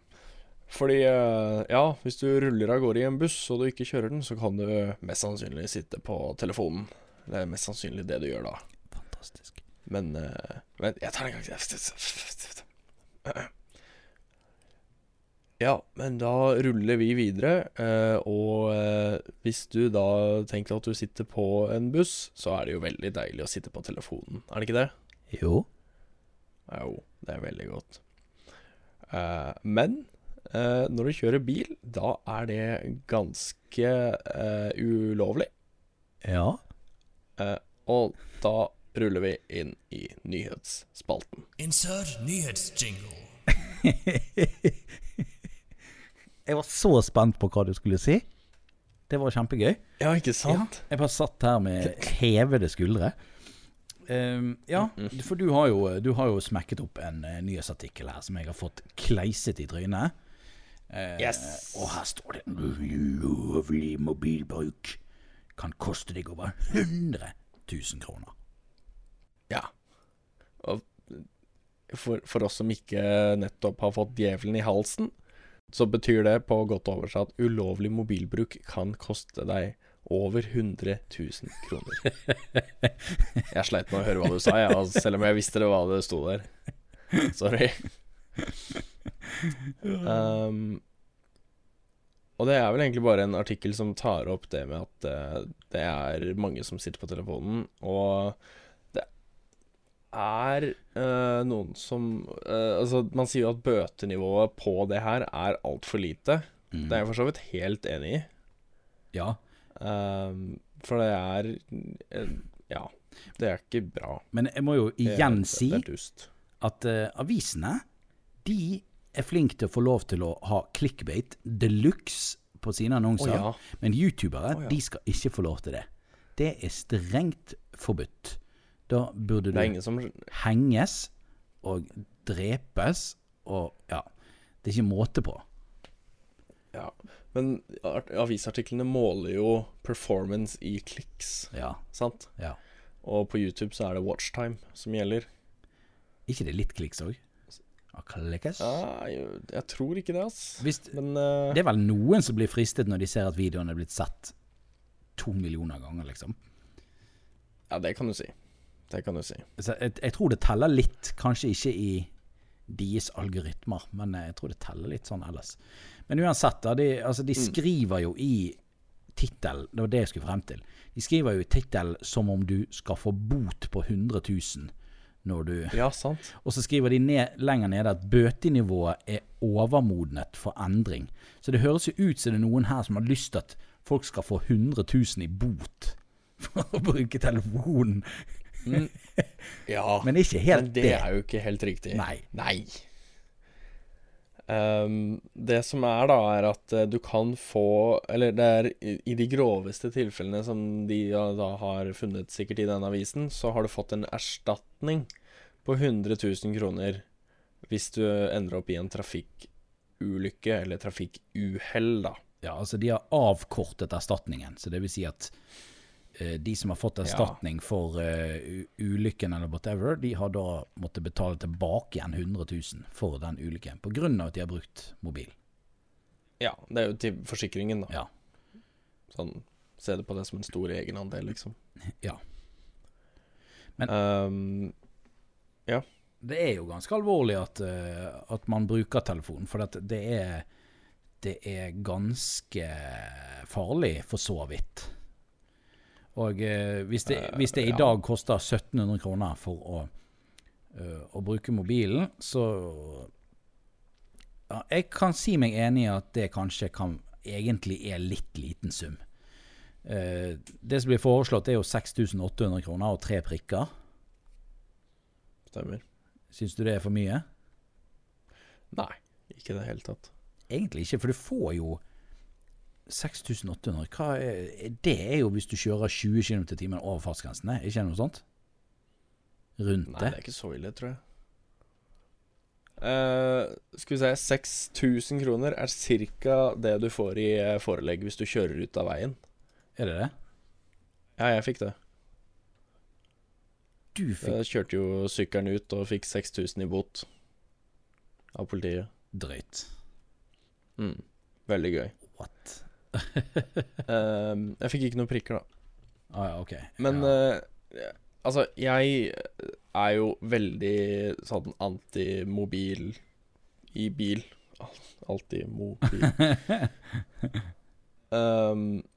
Speaker 1: Fordi, eh, ja, hvis du ruller av gårde i en buss og du ikke kjører den, så kan du mest sannsynlig sitte på telefonen. Det er mest sannsynlig det du gjør da.
Speaker 2: Fantastisk.
Speaker 1: Men eh, Vent, jeg tar den en gang til. Ja, men da ruller vi videre. eh, og eh, hvis du da tenker at du sitter på en buss, så er det jo veldig deilig å sitte på telefonen. Er det ikke det?
Speaker 2: Jo.
Speaker 1: Jo, det er veldig godt. Eh, men eh, når du kjører bil, da er det ganske eh, ulovlig.
Speaker 2: Ja.
Speaker 1: Eh, og da ruller vi inn i nyhetsspalten.
Speaker 3: Insert nyhetsjingle.
Speaker 2: Jeg var så spent på hva du skulle si. Det var kjempegøy.
Speaker 1: Ja, ikke sant?
Speaker 2: Jeg bare satt her med hevede skuldre. Um, ja, for du har, jo, du har jo smekket opp en uh, nyhetsartikkel her som jeg har fått kleiset i trynet. Uh,
Speaker 1: Yes.
Speaker 2: Og her står det Ulovlig mobilbruk kan koste deg over 100 000 kroner.
Speaker 1: Ja. Og for, for oss som ikke nettopp har fått djevelen i halsen, så betyr det på godt oversatt ulovlig mobilbruk kan koste deg over 100 000 kroner. Jeg sleit med å høre hva du sa, jeg, altså, selv om jeg visste det hva det sto der. Sorry. Um, og det er vel egentlig bare en artikkel som tar opp det med at eh, det er mange som sitter på telefonen, og er eh, noen som eh, Altså, man sier jo at bøtenivået på det her er altfor lite. Det er jeg for så vidt helt enig i.
Speaker 2: Ja,
Speaker 1: Um, for det er eh, Ja, det er ikke bra.
Speaker 2: men jeg må jo igjen si at avisene de er flinke til å få lov til å ha clickbait de luxe på sine annonser.
Speaker 1: Oh, ja.
Speaker 2: Men youtubere
Speaker 1: oh, ja.
Speaker 2: de skal ikke få lov til det. Det er strengt forbudt. Da burde du
Speaker 1: som
Speaker 2: henges og drepes og Ja. Det er ikke måte på.
Speaker 1: Ja. Men art- avisartiklene måler jo performance i kliks,
Speaker 2: Ja.
Speaker 1: sant?
Speaker 2: ja.
Speaker 1: Og på YouTube så er det watchtime som gjelder.
Speaker 2: Ikke det litt kliks òg? Klikkes?
Speaker 1: Ja, jeg, jeg tror ikke det, ass.
Speaker 2: Hvis,
Speaker 1: Men uh...
Speaker 2: det er vel noen som blir fristet når de ser at videoen er blitt sett to millioner ganger, liksom.
Speaker 1: Ja, det kan du si. Det kan du si.
Speaker 2: Jeg, jeg tror det teller litt, kanskje ikke i deres algoritmer, men jeg tror det teller litt sånn ellers. Men uansett, de, altså, de skriver jo i tittel, det var det jeg skulle frem til. De skriver jo i tittel som om du skal få bot på 100 000 når du
Speaker 1: Ja, sant.
Speaker 2: Og så skriver de ned, lenger nede at bøtenivået er overmodnet for endring. Så det høres jo ut som det er noen her som har lyst til at folk skal få 100 000 i bot for å bruke telefonen.
Speaker 1: Ja,
Speaker 2: Men ikke helt
Speaker 1: men det er jo ikke helt riktig.
Speaker 2: Nei.
Speaker 1: Nei. Um, det som er, da, er at eh, du kan få Eller det er i, i de groveste tilfellene som de ja, da har funnet sikkert i denne avisen, så har du fått en erstatning på 100 000 kroner hvis du ender opp i en trafikkulykke eller trafikkuhell, da.
Speaker 2: Ja, altså de har avkortet erstatningen, så det vil si at de som har fått erstatning for uh, ulykken eller whatever, de har da måttet betale tilbake igjen 100 000 for den ulykken, av at de har brukt mobil.
Speaker 1: Ja, det er jo til forsikringen, da.
Speaker 2: Ja.
Speaker 1: Sånn, Se det på det som en stor egenandel, liksom.
Speaker 2: Ja. Men-
Speaker 1: Ja
Speaker 2: Det er jo ganske alvorlig at, uh, at man bruker telefonen, for det er det er ganske farlig, for så vidt. Og eh, hvis, det,
Speaker 1: Eh,
Speaker 2: hvis det i dag koster 1700 kroner for å, uh, å bruke mobilen, så ja, Jeg kan si meg enig i at det kanskje kan, egentlig er litt liten sum. Uh, det som blir foreslått, er jo 6800 kroner og tre prikker.
Speaker 1: stemmer.
Speaker 2: Syns du det er for mye?
Speaker 1: Nei, ikke i det hele tatt.
Speaker 2: Egentlig ikke, for du får jo 6800. Hva er, det er jo hvis du kjører 20 km i timen over fartsgrensene, er ikke det noe sånt? Rundt det?
Speaker 1: Nei,
Speaker 2: det?
Speaker 1: er ikke så ille, tror jeg. Uh, skal vi se 6000 kroner er ca. det du får i eh, forelegg hvis du kjører ut av veien.
Speaker 2: Er det det?
Speaker 1: Ja, jeg fikk det.
Speaker 2: Du fikk
Speaker 1: Jeg kjørte jo sykkelen ut og fikk 6000 i bot av politiet.
Speaker 2: drøyt.
Speaker 1: Mm. Veldig gøy.
Speaker 2: What?
Speaker 1: Eh, jeg fikk ikke noen prikker, da.
Speaker 2: Ah, ja, ok.
Speaker 1: Men
Speaker 2: ja.
Speaker 1: uh, altså, jeg er jo veldig sånn antimobil i bil. Alltid mobil. um,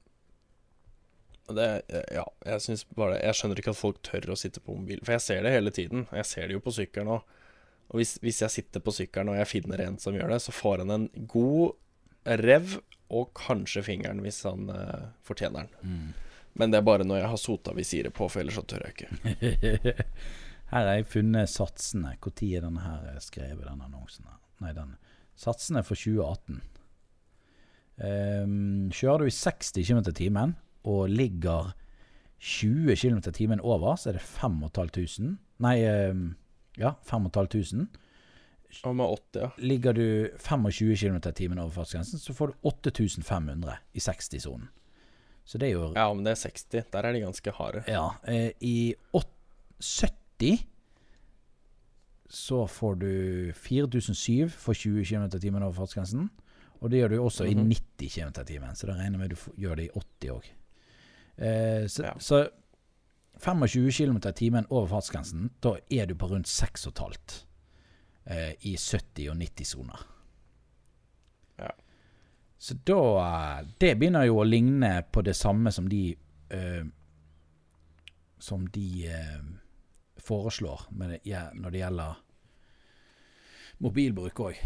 Speaker 1: det Ja, jeg syns bare Jeg skjønner ikke at folk tør å sitte på mobil. For jeg ser det hele tiden. Jeg ser det jo på sykkelen òg. Og hvis, hvis jeg sitter på sykkelen og jeg finner en som gjør det, så får han en god rev og kanskje fingeren hvis han uh, fortjener den.
Speaker 2: Mm.
Speaker 1: Men det er bare når jeg har sota visiret på, for ellers så tør jeg ikke.
Speaker 2: her har jeg funnet satsene. Når er denne her skrevet, denne annonsen? her? Nei, den Satsene for 2018. Um, kjører du i 60 km i timen og ligger 20 km i timen over, så er det 5500. Nei, um, ja, 5500.
Speaker 1: Og med 80, ja.
Speaker 2: Ligger du 25 km i timen over fartsgrensen, så får du 8500 i 60-sonen. Så det er jo
Speaker 1: Ja, men det er 60. Der er de ganske harde.
Speaker 2: Ja. Eh, I åt- 70 så får du 4007 for 20 km i timen over fartsgrensen. Og det gjør du også
Speaker 1: Mhm.
Speaker 2: i 90 km i timen, så da regner jeg med du gjør det i 80 òg. Eh, så,
Speaker 1: Ja.
Speaker 2: så 25 km i timen over fartsgrensen, da er du på rundt 6,5 eh, i 70- og 90-soner.
Speaker 1: Ja.
Speaker 2: Så da eh, Det begynner jo å ligne på det samme som de eh, Som de eh, foreslår med det, ja, når det gjelder mobilbruk òg.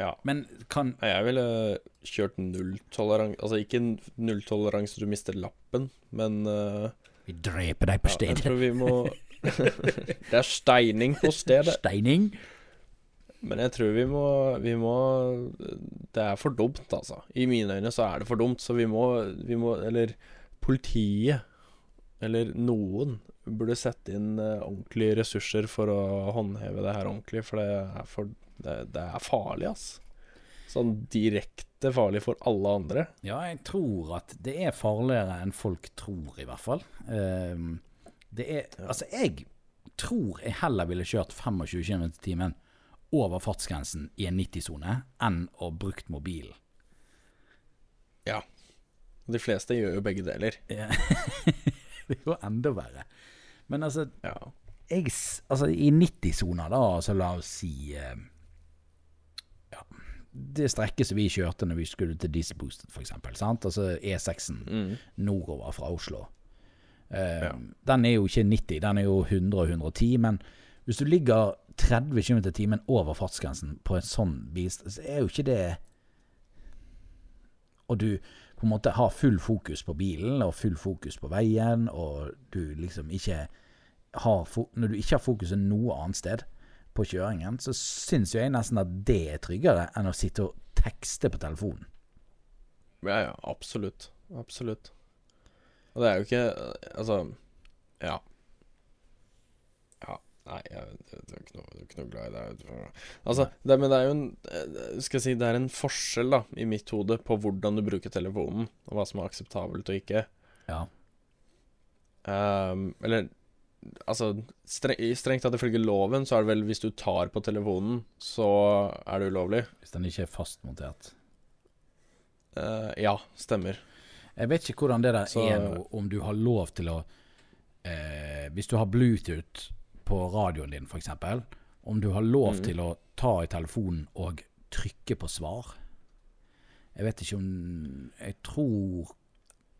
Speaker 1: Ja.
Speaker 2: Men kan
Speaker 1: Jeg ville kjørt nulltoleranse Altså ikke nulltoleranse, du mister lappen, men uh,
Speaker 2: Vi dreper deg på
Speaker 1: ja, jeg tror vi må Det er steining på stedet.
Speaker 2: Steining.
Speaker 1: Men jeg tror vi må, vi må Det er for dumt, altså. I mine øyne så er det for dumt, så vi må, vi må Eller politiet, eller noen, burde sette inn eh, ordentlige ressurser for å håndheve det her ordentlig, for det er, for, det, det er farlig, ass. Sånn direkte farlig for alle andre.
Speaker 2: Ja, jeg tror at det er farligere enn folk tror, i hvert fall. Ehm, det er Altså, jeg tror jeg heller ville kjørt 25 km i timen over fartsgrensen i en 90-sone enn å brukt mobilen.
Speaker 1: Ja. De fleste gjør jo begge deler.
Speaker 2: Ja. det er jo enda verre. Men altså,
Speaker 1: Ja.
Speaker 2: jeg, Altså, i 90-sona, da, så la oss si eh, Ja. Det strekket som vi kjørte når vi skulle til Diesel f.eks. Altså E6-en
Speaker 1: Mm.
Speaker 2: nordover fra Oslo. Eh,
Speaker 1: Ja.
Speaker 2: Den er jo ikke 90, den er jo 100 og 110. Men hvis du ligger 30 km i timen over fartsgrensen på en sånn bil, så er jo ikke det Og du på en måte har full fokus på bilen og full fokus på veien, og du liksom ikke har Når du ikke har fokuset noe annet sted på kjøringen, så syns jo jeg nesten at det er tryggere enn å sitte og tekste på telefonen.
Speaker 1: Ja, ja, absolutt. Absolutt. Og det er jo ikke Altså, ja. Ja. Nei, jeg, jeg, er ikke noe, jeg ikke noe glad i det. Altså, det, men det er jo en eh, Skal jeg si det er en forskjell, da, i mitt hode, på hvordan du bruker telefonen, og hva som er akseptabelt og ikke.
Speaker 2: Ja.
Speaker 1: Um, eller Altså, streng, strengt tatt ifølge loven, så er det vel hvis du tar på telefonen, så er det ulovlig.
Speaker 2: Hvis den ikke er fastmontert.
Speaker 1: Uh, ja, stemmer.
Speaker 2: Jeg vet ikke hvordan det der
Speaker 1: Så-
Speaker 2: er nå, om du har lov til å eh, Hvis du har Bluetooth på radioen din, f.eks., om du har lov
Speaker 1: Mhm.
Speaker 2: til å ta i telefonen og trykke på svar. Jeg vet ikke om Jeg tror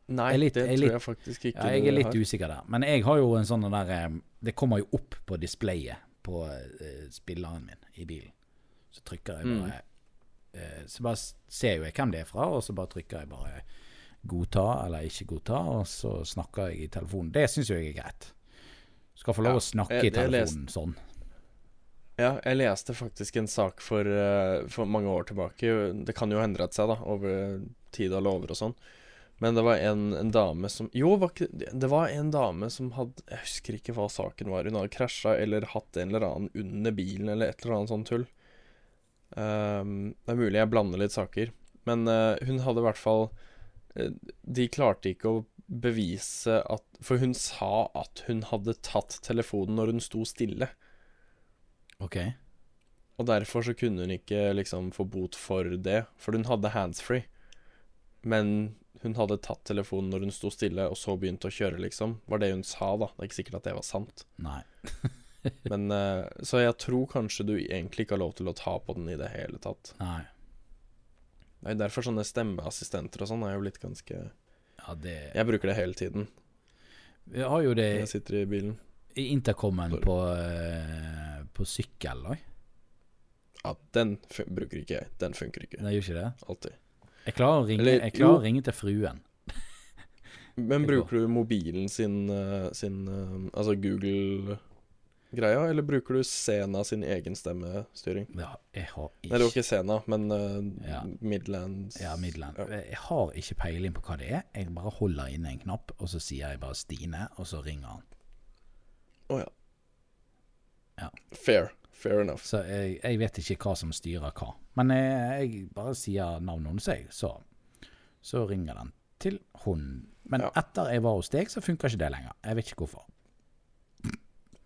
Speaker 1: Nei,
Speaker 2: Jeg litt-
Speaker 1: det
Speaker 2: jeg
Speaker 1: tror jeg faktisk ikke
Speaker 2: Ja, jeg er litt
Speaker 1: har.
Speaker 2: usikker der. Men jeg har jo en sånn der eh, Det kommer jo opp på displayet på eh, spilleren min i bilen. Så trykker jeg bare eh, Så bare ser jo jeg hvem det er fra, og så bare trykker jeg bare godta eller ikke godta, og så snakker jeg i telefonen. Det syns jeg er greit. Skal få lov å snakke
Speaker 1: jeg-
Speaker 2: i
Speaker 1: leste-
Speaker 2: telefonen sånn.
Speaker 1: Ja, jeg leste faktisk en sak for, eh, for mange år tilbake. Det kan jo ha endret seg, da, over tid og lover og sånn. Men det var en, en dame som Jo, var ikke, det var en dame som hadde Jeg husker ikke hva saken var. Hun hadde krasja eller hatt en eller annen under bilen eller et eller annet sånt tull. Um, det er mulig jeg blander litt saker. Men uh, hun hadde i hvert fall De klarte ikke å bevise at For hun sa at hun hadde tatt telefonen når hun sto stille.
Speaker 2: OK.
Speaker 1: Og derfor så kunne hun ikke liksom få bot for det, for hun hadde handsfree. Men hun hadde tatt telefonen når hun sto stille, og så begynte å kjøre, liksom. Var det hun sa, da. Det er ikke sikkert at det var sant.
Speaker 2: Nei.
Speaker 1: Men eh, Så jeg tror kanskje du egentlig ikke har lov til å ta på den i det hele tatt.
Speaker 2: Nei.
Speaker 1: Det er derfor sånne stemmeassistenter og sånn er jo blitt ganske
Speaker 2: Ja, det
Speaker 1: Jeg bruker det hele tiden
Speaker 2: Vi har jo det
Speaker 1: når jeg sitter i bilen.
Speaker 2: i intercomen på, eh, på sykkel òg.
Speaker 1: Ja, den bruker ikke jeg. Den funker ikke.
Speaker 2: Nei, gjør ikke det?
Speaker 1: Alltid.
Speaker 2: Jeg klarer å ringe,
Speaker 1: Eller,
Speaker 2: jeg klarer å ringe til fruen.
Speaker 1: Men bruker du mobilen sin, eh, sin Altså Altså Google-greia, eller bruker du Sena sin egen stemmestyring?
Speaker 2: Ja, jeg har ikke
Speaker 1: Nei, det var
Speaker 2: ikke
Speaker 1: Sena, men uh,
Speaker 2: Ja.
Speaker 1: Midlands
Speaker 2: ja, Midland.
Speaker 1: Ja.
Speaker 2: Jeg har ikke peiling på hva det er. Jeg bare holder inne en knapp, og så sier jeg bare Stine, og så ringer han.
Speaker 1: Å ja.
Speaker 2: Ja.
Speaker 1: Fair. Fair enough.
Speaker 2: Så jeg, jeg vet ikke hva som styrer hva. Men jeg, jeg bare sier navnet hennes, jeg, så, så ringer den til hun. Men
Speaker 1: Ja.
Speaker 2: etter jeg var hos deg, så funker ikke det lenger. Jeg vet ikke hvorfor.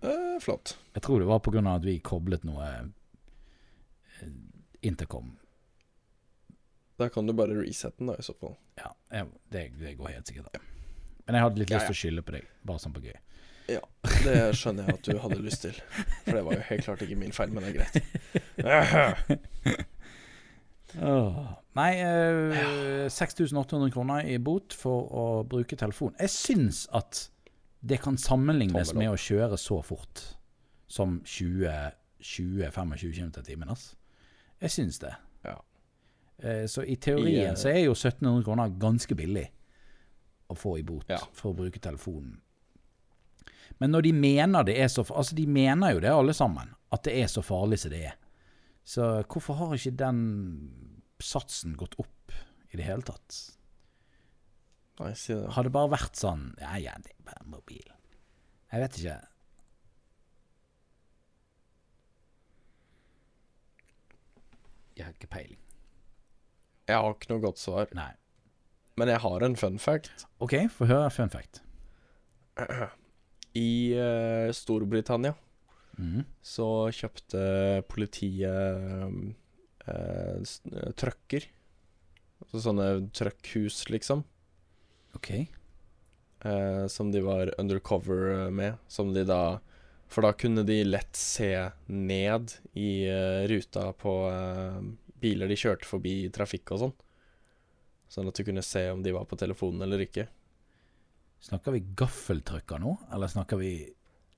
Speaker 1: Eh, flott.
Speaker 2: Jeg tror det var pga. at vi koblet noe eh, intercom.
Speaker 1: Da kan du bare resette den, da, i så fall.
Speaker 2: Ja, jeg, det, det går helt sikkert Da. Men jeg hadde litt
Speaker 1: Ja,
Speaker 2: lyst
Speaker 1: ja.
Speaker 2: til å skylde på deg, bare sånn på gøy.
Speaker 1: Ja, det skjønner jeg at du hadde lyst til. For det var jo helt klart ikke min feil, men det er greit.
Speaker 2: oh. Nei, eh, 6800 kroner i bot for å bruke telefon. Jeg syns at det kan sammenlignes med å kjøre så fort som 20-25 km i timen. Jeg syns det.
Speaker 1: Ja.
Speaker 2: Eh, Så i
Speaker 1: I,
Speaker 2: teorien
Speaker 1: I,
Speaker 2: så er jo 1700 kroner ganske billig å få i bot
Speaker 1: Ja.
Speaker 2: for å bruke telefonen. Men når de mener det er så Altså, de mener jo det alle sammen, at det er så farlig som det er. Så hvorfor har ikke den satsen gått opp i det hele tatt?
Speaker 1: Nei, si det.
Speaker 2: Har det bare vært sånn Ja, ja, det er bare mobil. Jeg vet ikke. Jeg har ikke peiling.
Speaker 1: Jeg har ikke noe godt svar,
Speaker 2: Nei.
Speaker 1: men jeg har en fun fact.
Speaker 2: OK, få høre fun fact.
Speaker 1: I uh, Storbritannia
Speaker 2: mm.
Speaker 1: så kjøpte politiet uh, trucker. Altså sånne truckhus, liksom.
Speaker 2: OK.
Speaker 1: eh, som de var undercover med. Som de da For da kunne de lett se ned i eh, ruta på eh, biler de kjørte forbi i trafikk og sånn. Sånn at du kunne se om de var på telefonen eller ikke.
Speaker 2: Snakker vi gaffeltrucker nå, eller snakker vi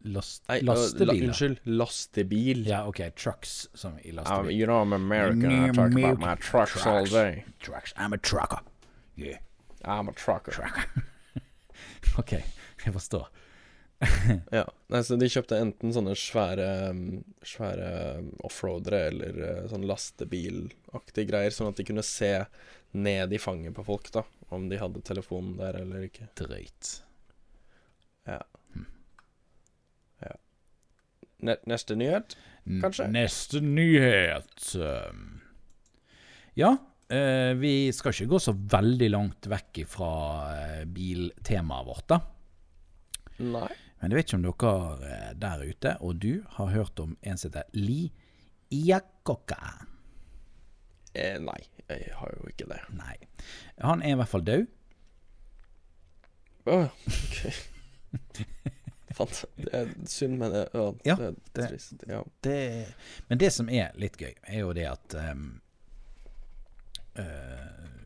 Speaker 2: last,
Speaker 1: Nei, La, unnskyld, lastebil.
Speaker 2: Ja, OK, trucks som i
Speaker 1: Um,
Speaker 2: lastebil.
Speaker 1: you know I'm American, I talk about my trucks all day.
Speaker 2: Trucks. I'm a trucker. Yeah,
Speaker 1: I'm a trucker.
Speaker 2: trucker. OK, jeg forstår.
Speaker 1: Ja, nei, så De kjøpte enten sånne svære, um, svære um, offroadere eller uh, sånn lastebilaktige greier, sånn at de kunne se ned i fanget på folk, da, om de hadde telefonen der eller ikke.
Speaker 2: Drøyt.
Speaker 1: Ne neste nyhet? Kanskje?
Speaker 2: Neste nyhet. Ja, eh, vi skal ikke gå så veldig langt vekk fra eh, biltemaet vårt, da.
Speaker 1: Nei.
Speaker 2: Men jeg vet ikke om dere eh, der ute, og du, har hørt om en som heter Li Iacocca.
Speaker 1: Eh, nei, jeg har jo ikke det.
Speaker 2: Nei. Han er i hvert fall død.
Speaker 1: Oh, ok. Fant, det er synd, men det, ja, det er trist. Ja.
Speaker 2: Det, men det som er litt gøy, er jo det at eh,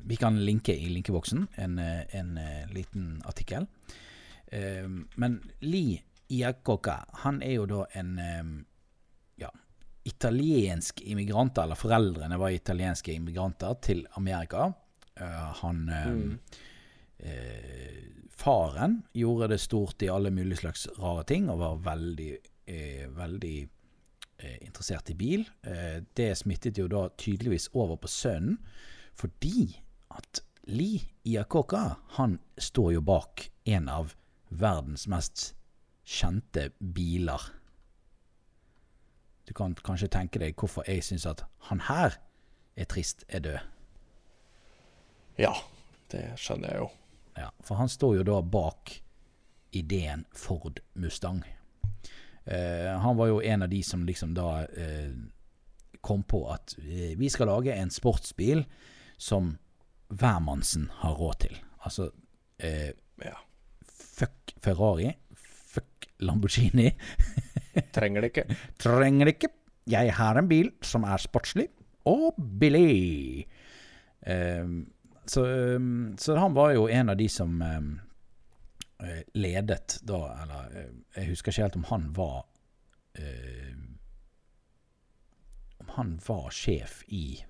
Speaker 2: Vi kan linke i linkeboksen en, eh, en eh, liten artikkel. Men Li Iacocca, han er jo da en ja, italiensk immigrant, eller foreldrene var italienske immigranter til Amerika. Eh, han mm. eh, Faren gjorde det stort i alle mulige slags rare ting, og var veldig, eh, veldig eh, interessert i bil. Eh, det smittet jo da tydeligvis over på sønnen, fordi at Li Iacocca, han står jo bak en av verdens mest kjente biler. Du kan kanskje tenke deg hvorfor jeg syns at han her er trist, er død.
Speaker 1: ja, det skjønner jeg jo.
Speaker 2: Ja, for han står jo da bak ideen Ford Mustang. Eh, han var jo en av de som liksom da eh, kom på at eh, vi skal lage en sportsbil som hvermannsen har råd til. Altså eh,
Speaker 1: Ja.
Speaker 2: fuck Ferrari, fuck Lamborghini.
Speaker 1: Trenger det ikke.
Speaker 2: Trenger det ikke. Jeg har en bil som er sportslig og billig. Eh, så, ehm, så han var jo en av de som ehm, eh, ledet da, eller eh, jeg husker ikke helt om han var Om han var sjef i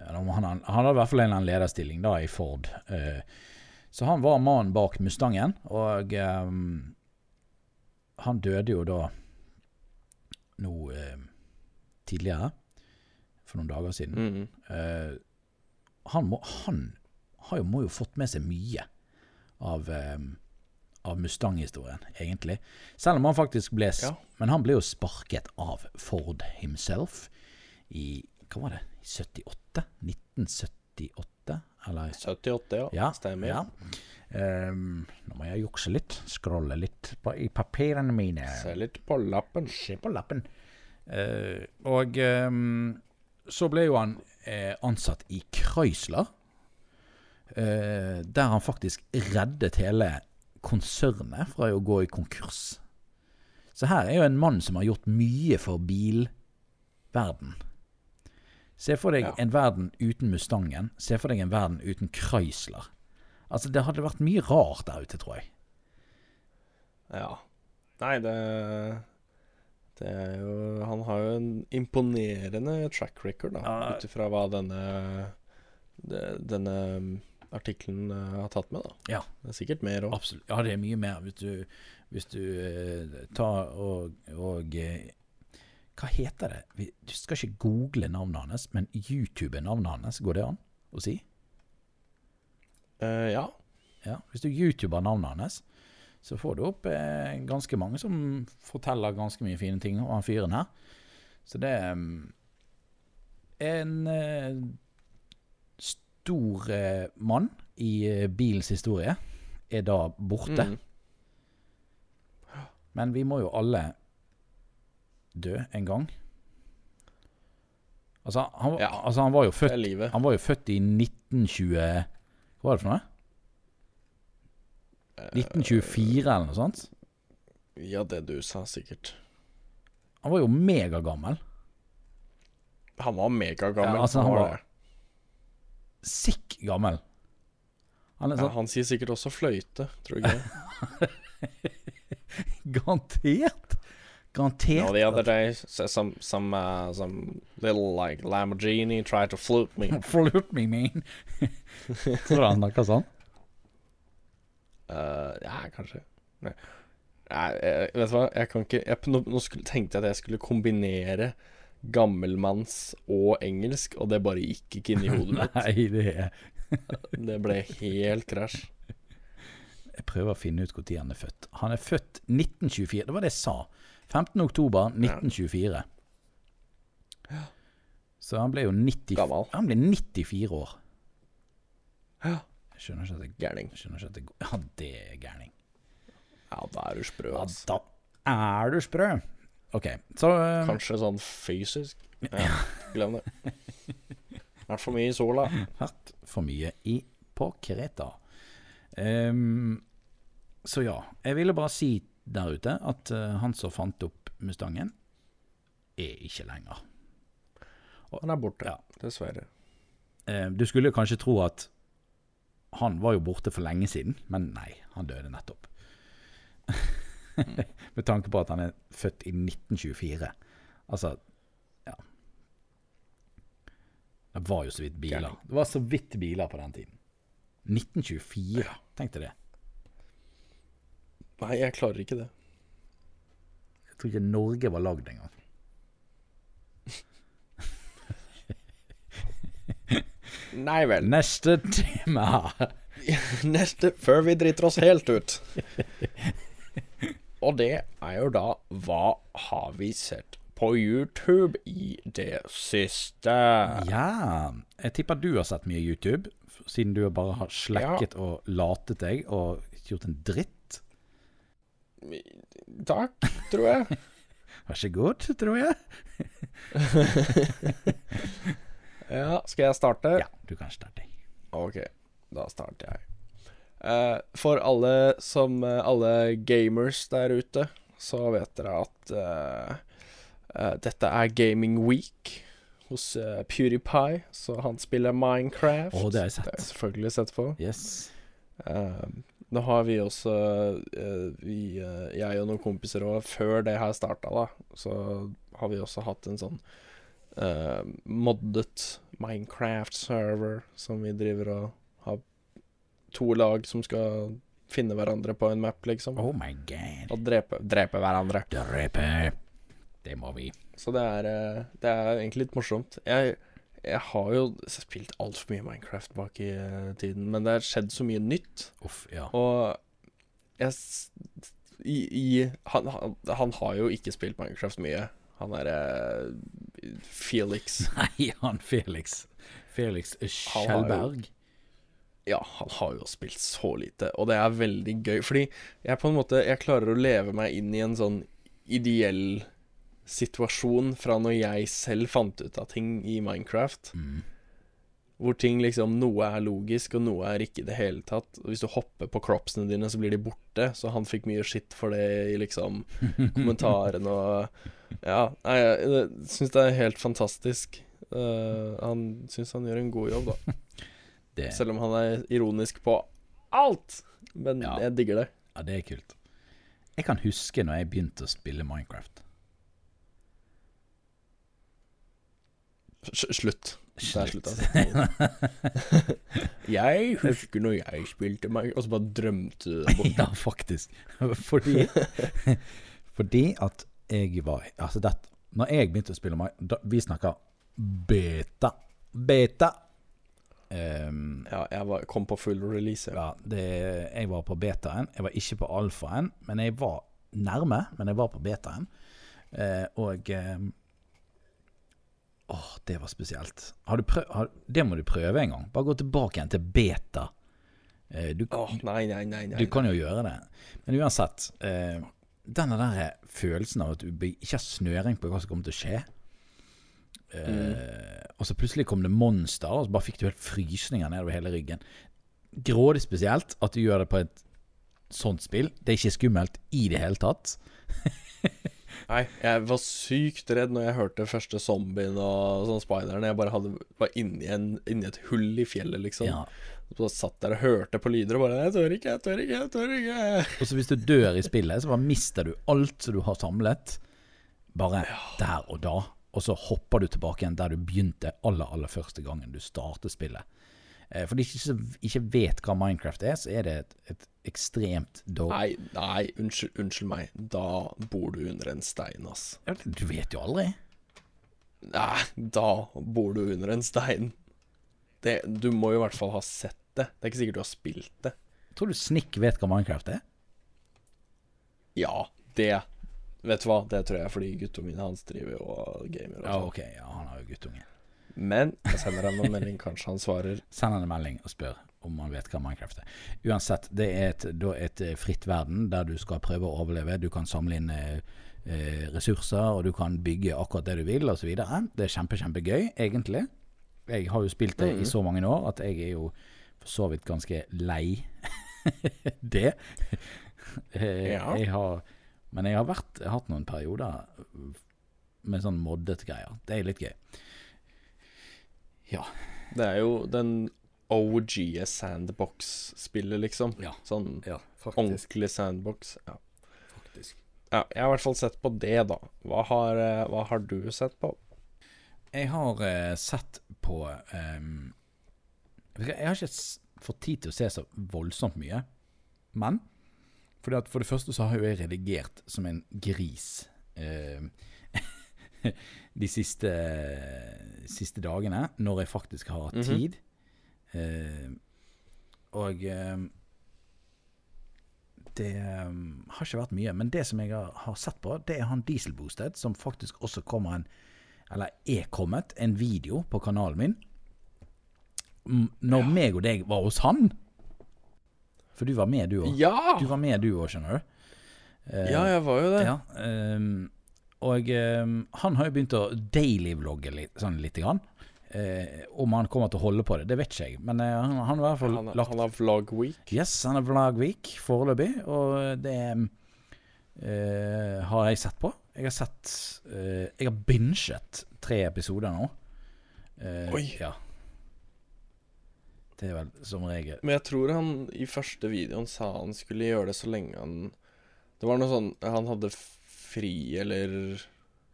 Speaker 2: eller han, han hadde i hvert fall en lederstilling da i Ford. Uh, så han var mannen bak Mustangen, og um, han døde jo da nå uh, tidligere, for noen dager siden.
Speaker 1: Mm.
Speaker 2: Eh, han, må, han har jo, må jo fått med seg mye av, um, av Mustang-historien, egentlig. Selv om han faktisk ble
Speaker 1: Ja.
Speaker 2: Men han ble jo sparket av Ford himself i Hva var det? I 78? 1978? Eller
Speaker 1: 78, ja.
Speaker 2: ja,
Speaker 1: Stemmer.
Speaker 2: Ja. Um, nå må jeg jukse litt. Scrolle litt på, i papirene mine.
Speaker 1: Se litt på lappen.
Speaker 2: Se på lappen. Uh, og um, så ble jo han uh, ansatt i Chrysler. uh, der han faktisk reddet hele konsernet fra å gå i konkurs. Så her er jo en mann som har gjort mye for bilverden. Se for deg
Speaker 1: Ja.
Speaker 2: en verden uten Mustangen. Se for deg en verden uten Chrysler. Altså, det hadde vært mye rart der ute, tror jeg.
Speaker 1: Ja. Nei, det Det er jo Han har jo en imponerende track record, da,
Speaker 2: Ja.
Speaker 1: ut ifra hva denne denne um, artikkelen uh, har tatt med, da.
Speaker 2: Ja.
Speaker 1: Det er sikkert mer òg.
Speaker 2: Absolutt. Ja, det er mye mer hvis du, hvis du eh, tar og, og eh, Hva heter det? Du skal ikke google navnet hans, men YouTube navnet hans. Går det an å si?
Speaker 1: Uh, ja.
Speaker 2: Ja. Hvis du YouTuber navnet hans, så får du opp eh, ganske mange som forteller ganske mye fine ting om han fyren her. Så det er mm, en eh, stor eh, mann i eh, bilens historie er da borte.
Speaker 1: Mm.
Speaker 2: Men vi må jo alle dø en gang. Altså, han,
Speaker 1: Ja.
Speaker 2: altså, han var jo født
Speaker 1: livet.
Speaker 2: Han var jo født i 1920 Hva var det for noe?
Speaker 1: Eh,
Speaker 2: 1924 eller noe sånt?
Speaker 1: Ja, det du sa, sikkert.
Speaker 2: Han var jo megagammel.
Speaker 1: Han var megagammel.
Speaker 2: Ja, altså, han
Speaker 1: var
Speaker 2: var- Sikk gammel. Han
Speaker 1: ja, han sier sikkert også fløyte, tror jeg.
Speaker 2: garantert Garantert.
Speaker 1: No, the other day, some some uh, some little like Lamborghini tried to flute me.
Speaker 2: Flute me, man. Tror du han snakker sånn?
Speaker 1: Uh, ja, kanskje. Nei, Nei, eh, vet du hva, jeg kan ikke jeg, Nå, nå skulle, tenkte jeg at jeg skulle kombinere gammelmanns og engelsk, og det bare gikk ikke inn i hodet mitt.
Speaker 2: Nei, det er
Speaker 1: Det ble helt krasj.
Speaker 2: Jeg prøver å finne ut når han er født. Han er født 1924. Det var det jeg sa. 15. oktober 1924. Så han ble jo 90,
Speaker 1: Gammel.
Speaker 2: Han ble 94 år.
Speaker 1: Ja.
Speaker 2: Jeg skjønner ikke at det,
Speaker 1: Gærning.
Speaker 2: skjønner ikke at det Ja, det er gærning.
Speaker 1: Ja, da er du sprø,
Speaker 2: Ja,
Speaker 1: altså.
Speaker 2: da er du sprø. OK, så uh,
Speaker 1: Kanskje sånn fysisk. Ja, glem det. Vært for mye i sola.
Speaker 2: vært for mye i på Kreta. Um, så ja, jeg ville bare si der ute at eh, han som fant opp Mustangen, er ikke lenger.
Speaker 1: Og, Han er borte,
Speaker 2: Ja.
Speaker 1: dessverre.
Speaker 2: Eh, du skulle kanskje tro at han var jo borte for lenge siden, men nei, han døde nettopp. Med tanke på at han er født i 1924. Altså, ja. Det var jo så vidt biler. Det var så vidt biler på den tiden. 1924, tenk deg det.
Speaker 1: Nei, jeg klarer ikke det.
Speaker 2: Jeg tror ikke Norge var lagd engang.
Speaker 1: Nei vel.
Speaker 2: Neste tema.
Speaker 1: Neste, før vi driter oss helt ut. Og det er jo da Hva har vi sett på YouTube i det siste?
Speaker 2: Ja, jeg tipper du har sett mye YouTube, siden du bare har slekket og latet deg og ikke gjort en dritt.
Speaker 1: Takk, tror jeg.
Speaker 2: Vær så god, tror jeg.
Speaker 1: Ja, skal jeg starte?
Speaker 2: Ja, du kan starte.
Speaker 1: Ok, da starter jeg. Uh, for alle som uh, Alle gamers der ute, så vet dere at uh, dette er Gaming Week hos PewDiePie, så han spiller Minecraft.
Speaker 2: Å, det har jeg sett.
Speaker 1: Det har jeg selvfølgelig sett på.
Speaker 2: Yes.
Speaker 1: Nå har vi også eh, vi, eh, Jeg og noen kompiser òg, før det her starta, da, så har vi også hatt en sånn uh, moddet Minecraft-server som vi driver og har to lag som skal finne hverandre på en map, liksom.
Speaker 2: Oh my god.
Speaker 1: Og drepe, drepe hverandre.
Speaker 2: Drepe. Det må vi.
Speaker 1: Så det er, det er egentlig litt morsomt. Jeg, jeg har jo spilt altfor mye Minecraft bak i eh, tiden, men det har skjedd så mye nytt.
Speaker 2: Uff, ja.
Speaker 1: Og jeg i, i, han, han, han har jo ikke spilt Minecraft mye. Han er eh, Felix.
Speaker 2: Nei, han Felix. Felix Skjellberg.
Speaker 1: Ja, han har jo spilt så lite, og det er veldig gøy. Fordi jeg på en måte Jeg klarer å leve meg inn i en sånn ideell situasjon fra når jeg selv fant ut av ting i Minecraft.
Speaker 2: Mm.
Speaker 1: Hvor ting liksom Noe er logisk, og noe er ikke i det hele tatt. Hvis du hopper på cropsene dine, så blir de borte. Så han fikk mye skitt for det i liksom kommentarene og Ja, nei, jeg syns det er helt fantastisk. Uh, han syns han gjør en god jobb, da.
Speaker 2: Det,
Speaker 1: Selv om han er ironisk på alt. Men
Speaker 2: Ja.
Speaker 1: jeg digger det.
Speaker 2: ja, det er kult. Jeg kan huske når jeg begynte å spille Minecraft.
Speaker 1: Slutt. Der
Speaker 2: Slutt.
Speaker 1: slutta det. jeg husker når jeg spilte meg Og så bare drømte du deg bort.
Speaker 2: ja, faktisk. Fordi Fordi at jeg var Altså, det, når jeg begynte å spille meg da, Vi snakka beta. Beta. Um,
Speaker 1: Ja, jeg var, kom på full release. Ja.
Speaker 2: det, jeg var på betaen. Jeg var ikke på alfaen, men jeg var nærme. Men jeg var på betaen. Uh, og ehm, Åh, det var spesielt. Har du prøv, har, det må du prøve en gang. Bare gå tilbake igjen til beta. Eh, du,
Speaker 1: Åh, nei, nei, nei. nei,
Speaker 2: du kan jo gjøre det. Men uansett, eh, denne der følelsen av at du ikke har snøring på hva som kommer til å skje eh, Og så plutselig kom det monster, og så bare fikk du helt frysninger nedover hele ryggen. Grådig spesielt at du gjør det på et sånt spill. Det er ikke skummelt i det hele tatt.
Speaker 1: Nei, jeg var sykt redd når jeg hørte første zombien og sånn spideren. Jeg bare hadde, var inni, en, inni et hull i fjellet, liksom.
Speaker 2: Ja.
Speaker 1: Så satt der og hørte på lyder og bare 'Jeg tør ikke, jeg tør ikke, jeg tør ikke'.
Speaker 2: Og så hvis du dør i spillet, så bare mister du alt som du har samlet, bare der og da. Og så hopper du tilbake igjen der du begynte aller, aller første gangen du startet spillet. Eh, For de som ikke, vet hva Minecraft er, så er det et, et ekstremt dårlig
Speaker 1: Nei, nei, unnskyld, unnskyld meg. Da bor du under en stein, ass.
Speaker 2: Du vet jo aldri.
Speaker 1: Nei, da bor du under en stein. Det, du må jo i hvert fall ha sett det. Det er ikke sikkert du har spilt det.
Speaker 2: Tror du Snik vet hva Minecraft er?
Speaker 1: Ja, det Vet du hva, det tror jeg fordi guttungen min hans driver og gamer og
Speaker 2: Ja,
Speaker 1: sånn.
Speaker 2: ok, ja, han har jo guttunge.
Speaker 1: Men jeg sender ham en melding, kanskje han svarer.
Speaker 2: Send han en melding og spør om han vet hva Minecraft er. Uansett, det er et, et eh, fritt verden der du skal prøve å overleve. Du kan samle inn eh, eh, ressurser, og du kan bygge akkurat det du vil, osv. Det er kjempe, kjempegøy, egentlig. Jeg har jo spilt det i så mange år at jeg er jo for så vidt ganske lei det. Eh,
Speaker 1: Ja.
Speaker 2: Jeg har, men jeg har vært, jeg har hatt noen perioder med sånn moddete greier. Det er litt gøy. Ja.
Speaker 1: Det er jo den OG sandbox-spillet, liksom.
Speaker 2: Ja.
Speaker 1: Sånn
Speaker 2: ja
Speaker 1: ordentlig sandbox. Ja.
Speaker 2: faktisk.
Speaker 1: ja. Jeg har i hvert fall sett på det, da. Hva har, eh, hva har du sett på?
Speaker 2: Jeg har eh, sett på hva, Jeg har ikke fått tid til å se så voldsomt mye. Men fordi at for det første så har jo jeg redigert som en gris ehm, de siste, siste dagene, når jeg faktisk har hatt
Speaker 1: Mhm.
Speaker 2: tid. uh, og uh, det um, har ikke vært mye. Men det som jeg har, har sett på, det er han Dieselboosted, som faktisk også kommer en eller er kommet, en video på kanalen min. Når Når meg og deg var hos han. For du var med, du òg.
Speaker 1: Ja!
Speaker 2: Du var med, du òg, skjønner du. Uh,
Speaker 1: Ja, jeg var jo det.
Speaker 2: ja, ehm, og ehm, han har jo begynt å daily-vlogge litt, sånn lite grann. Eh, om han kommer til å holde på det, det vet ikke jeg. Men eh, han, han har i hvert fall
Speaker 1: Han,
Speaker 2: lagt
Speaker 1: han har Vlog Week.
Speaker 2: Yes, han har vlog week foreløpig, og det eh, har jeg sett på. Jeg har sett eh, Jeg har binget tre episoder nå. Eh,
Speaker 1: Oi.
Speaker 2: Ja. Det er vel som regel
Speaker 1: Men jeg tror han i første videoen sa han skulle gjøre det så lenge han Det var noe sånn Han hadde fri, eller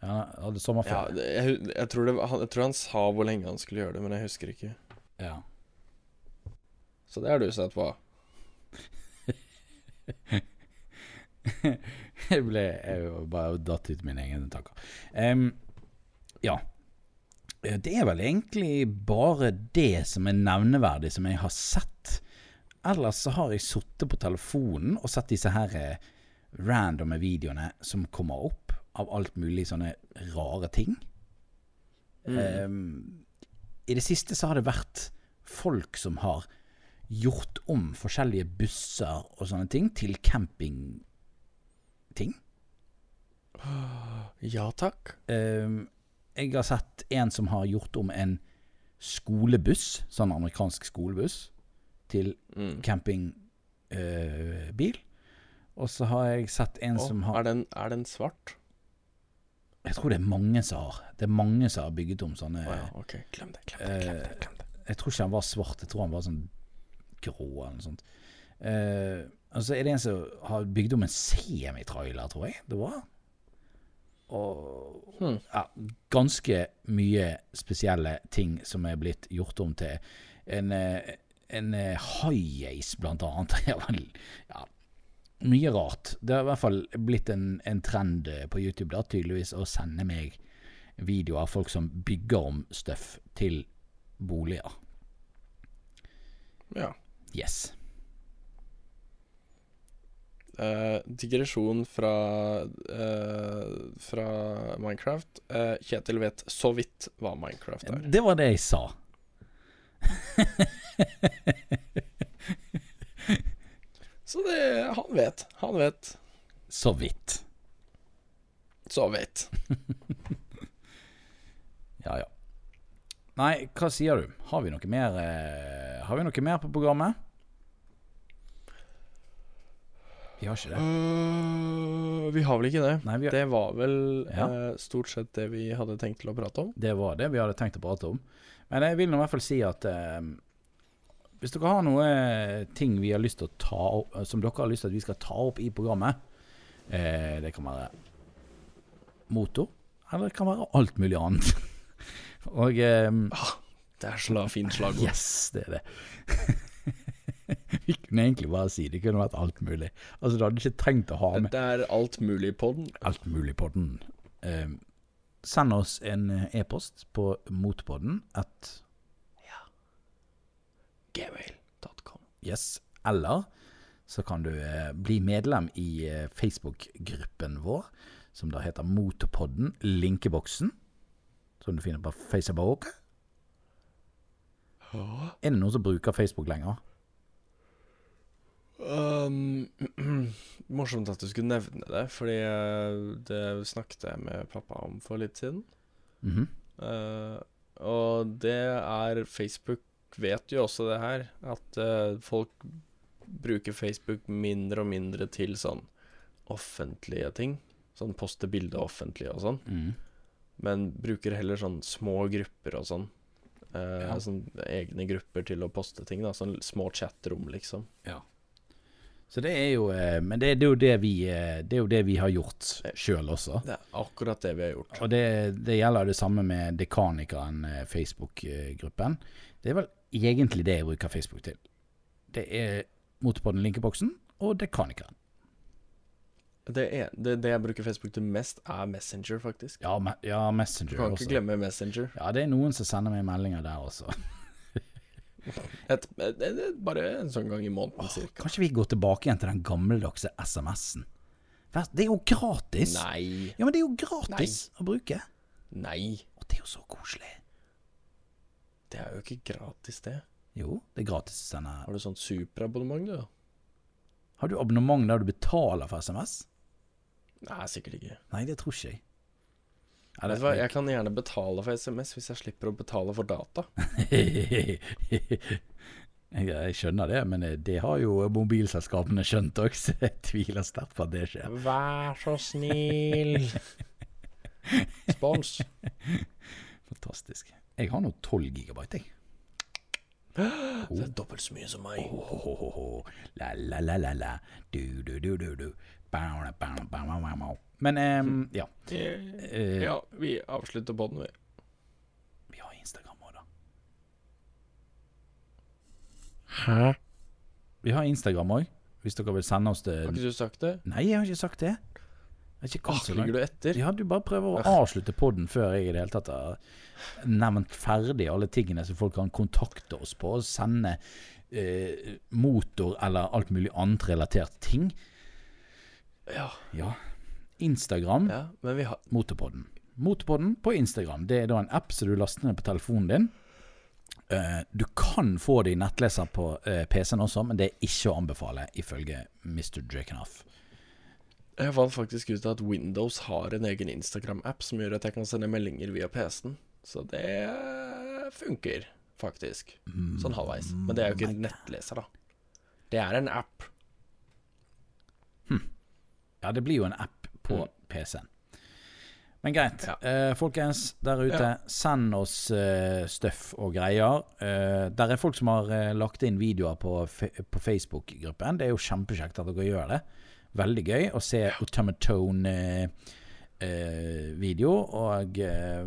Speaker 2: ja, Han hadde
Speaker 1: Ja,
Speaker 2: sommerferie.
Speaker 1: det- jeg, jeg, tror det, han, jeg tror han sa hvor lenge han skulle gjøre det, men jeg husker ikke.
Speaker 2: Ja.
Speaker 1: Så det har du sett på.
Speaker 2: jeg ble jeg bare datt ut mine egne tanker. Um, ja. Det er vel egentlig bare det som er nevneverdig som jeg har sett. Ellers så har jeg sittet på telefonen og sett disse her eh, randomme videoene som kommer opp av alt mulig sånne rare ting. Em, I det siste så har det vært folk som har gjort om forskjellige busser og sånne ting til campingting.
Speaker 1: Ja takk.
Speaker 2: Um, jeg har sett en som har gjort om en skolebuss, sånn amerikansk skolebuss, til
Speaker 1: Mm.
Speaker 2: campingbil. Og så har jeg sett en
Speaker 1: oh,
Speaker 2: som har
Speaker 1: er, den, er den svart?
Speaker 2: Jeg tror det er mange som har Det er mange som har bygget om sånne
Speaker 1: oh, ja, ok. Glem det. Glem det. Glem det, glem det.
Speaker 2: Jeg tror ikke han var svart, jeg tror han var sånn grå eller noe sånt. Uh, og så er det en som har bygd om en semitrailer, tror jeg det var. Og
Speaker 1: Hmm.
Speaker 2: ja, ganske mye spesielle ting som er blitt gjort om til en, eh, en eh, high-ace, blant annet. Ja, mye rart. Det har i hvert fall blitt en, en trend eh, på YouTube da, tydeligvis å sende meg videoer av folk som bygger om støff til boliger.
Speaker 1: Ja.
Speaker 2: Yes.
Speaker 1: Uh, digresjon fra uh, Fra Minecraft. Uh, Kjetil vet så vidt hva Minecraft er.
Speaker 2: Det var det jeg sa.
Speaker 1: Så det Han vet. Han vet.
Speaker 2: Så vidt.
Speaker 1: Så vidt.
Speaker 2: Ja, ja. Nei, hva sier du? Har vi noe mer eh, Har vi noe mer på programmet? Vi har ikke det.
Speaker 1: Uh, vi har vel ikke det.
Speaker 2: Nei, har,
Speaker 1: Det var vel
Speaker 2: Ja.
Speaker 1: eh, stort sett det vi hadde tenkt til å prate om.
Speaker 2: det var det vi hadde tenkt å prate om. Men jeg vil nå i hvert fall si at eh, hvis dere har noe ting vi har lyst til å ta opp, som dere har lyst til at vi skal ta opp i programmet, eh, det kan være motor, eller det kan være alt mulig annet. Og eh,
Speaker 1: Det er så fint slagord.
Speaker 2: Yes, det er det. Vi kunne egentlig bare si det kunne vært alt mulig. Altså Du hadde ikke trengt å ha med
Speaker 1: Det er alt mulig på den.
Speaker 2: alt mulig på den. Eh, send oss en eh, e-post på motpodden at
Speaker 1: Gmail.com.
Speaker 2: yes, eller så kan du eh, bli medlem i eh, Facebook-gruppen vår, som da heter Motorpodden Linkeboksen, som du finner på Facebook. Er det noen som bruker Facebook lenger?
Speaker 1: Um, morsomt at du skulle nevne det, fordi eh, det snakket jeg med pappa om for litt siden.
Speaker 2: Mm
Speaker 1: -hmm. uh, og det er Facebook vet jo også det her, at uh, folk bruker Facebook mindre og mindre til sånn offentlige ting. Sånn poste bilde offentlig og sånn.
Speaker 2: Mm.
Speaker 1: Men bruker heller sånn små grupper og sånn. Uh,
Speaker 2: Ja.
Speaker 1: Sånn egne grupper til å poste ting. da Sånn små chatrom, liksom. Ja.
Speaker 2: Så det er jo eh, Men det, det, er jo det, vi, det er jo det vi har gjort sjøl også.
Speaker 1: Det er akkurat det vi har gjort.
Speaker 2: Og det, det gjelder det samme med Dekanikeren, Facebook-gruppen. Det er vel egentlig det jeg bruker Facebook til. Det er Motorpodden Linkeboksen og Dekanikeren.
Speaker 1: Det, er, det, det jeg bruker Facebook til mest, er Messenger, faktisk.
Speaker 2: Ja, me ja Messenger
Speaker 1: kan
Speaker 2: også.
Speaker 1: ikke glemme Messenger.
Speaker 2: Ja, det er noen som sender meg meldinger der også.
Speaker 1: Et, et, er bare en sånn gang i måneden, cirka.
Speaker 2: Kanskje vi går tilbake igjen til den gammeldagse SMS-en? Det er jo gratis!
Speaker 1: Nei.
Speaker 2: Ja, men det er jo gratis å bruke.
Speaker 1: Nei.
Speaker 2: Og det er jo så koselig.
Speaker 1: Det er jo ikke gratis, det.
Speaker 2: Jo, det er gratis å sende
Speaker 1: Har du sånn superabonnement, du?
Speaker 2: Har du abonnement der du betaler for SMS?
Speaker 1: Nei, sikkert ikke.
Speaker 2: Nei, det tror ikke jeg. Ja,
Speaker 1: Vet du hva, jeg kan gjerne betale for SMS hvis jeg slipper å betale for data.
Speaker 2: jeg, skjønner det, men det, det har jo mobilselskapene skjønt òg, så jeg tviler sterkt på at det skjer.
Speaker 1: Vær så snill. Spons.
Speaker 2: Fantastisk. Jeg har nå 12 gigabyte, jeg.
Speaker 1: Det er dobbelt så mye som meg.
Speaker 2: Ohohoho. La, la, la, la, la. Du, du, du, du, du. Bow, bow, bow, bow, bow, bow. Men um, ja. Eh,
Speaker 1: Ja, vi avslutter båten, vi.
Speaker 2: Vi har Instagram òg, da.
Speaker 1: Hæ?
Speaker 2: Vi har Instagram òg, hvis dere vil sende oss det.
Speaker 1: Har ikke du sagt det?
Speaker 2: Nei, jeg har ikke sagt det. Jeg ikke kommet så langt.
Speaker 1: ligger du etter?
Speaker 2: Ja, du bare prøver å avslutte podden før jeg i det hele tatt har nevnt ferdig alle tingene som folk kan kontakte oss på, og sende eh, motor eller alt mulig annet relatert ting.
Speaker 1: Ja.
Speaker 2: Ja. Instagram,
Speaker 1: ja. Men vi har
Speaker 2: Motorpodden. Motorpodden på Instagram. Det er da en app som du laster ned på telefonen din. Uh, du kan få det i nettleser på uh, PC-en også, men det er ikke å anbefale, ifølge Mr. Drakenoff.
Speaker 1: Jeg fant faktisk ut at Windows har en egen Instagram-app som gjør at jeg kan sende meldinger via PC-en. Så det funker, faktisk. Sånn halvveis. Men det er jo ikke en nettleser, da. Det er en app.
Speaker 2: Ja, det blir jo en app på PC-en. Men greit.
Speaker 1: Ja.
Speaker 2: Eh, folkens der ute,
Speaker 1: Ja.
Speaker 2: send oss eh, støff og greier. Eh, der er folk som har eh, lagt inn videoer på, på Facebook-gruppen. Det er jo kjempekjekt at dere gjør det. Veldig gøy å se Automatone-video og eh,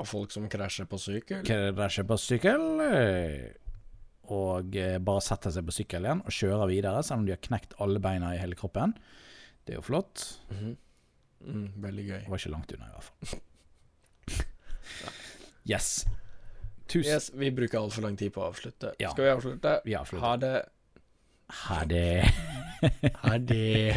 Speaker 1: Og folk som krasjer på sykkel.
Speaker 2: krasjer på sykkel. eh, Og eh, bare setter seg på sykkel igjen og kjører videre, selv om de har knekt alle beina i hele kroppen. Det er jo flott.
Speaker 1: Mhm. mm, veldig gøy.
Speaker 2: Det var ikke langt unna, i hvert fall. yes. Tusen
Speaker 1: Yes, vi bruker altfor lang tid på å avslutte.
Speaker 2: Ja.
Speaker 1: Skal vi avslutte?
Speaker 2: Vi avslutter.
Speaker 1: Ha det.
Speaker 2: Ha det.
Speaker 1: Det.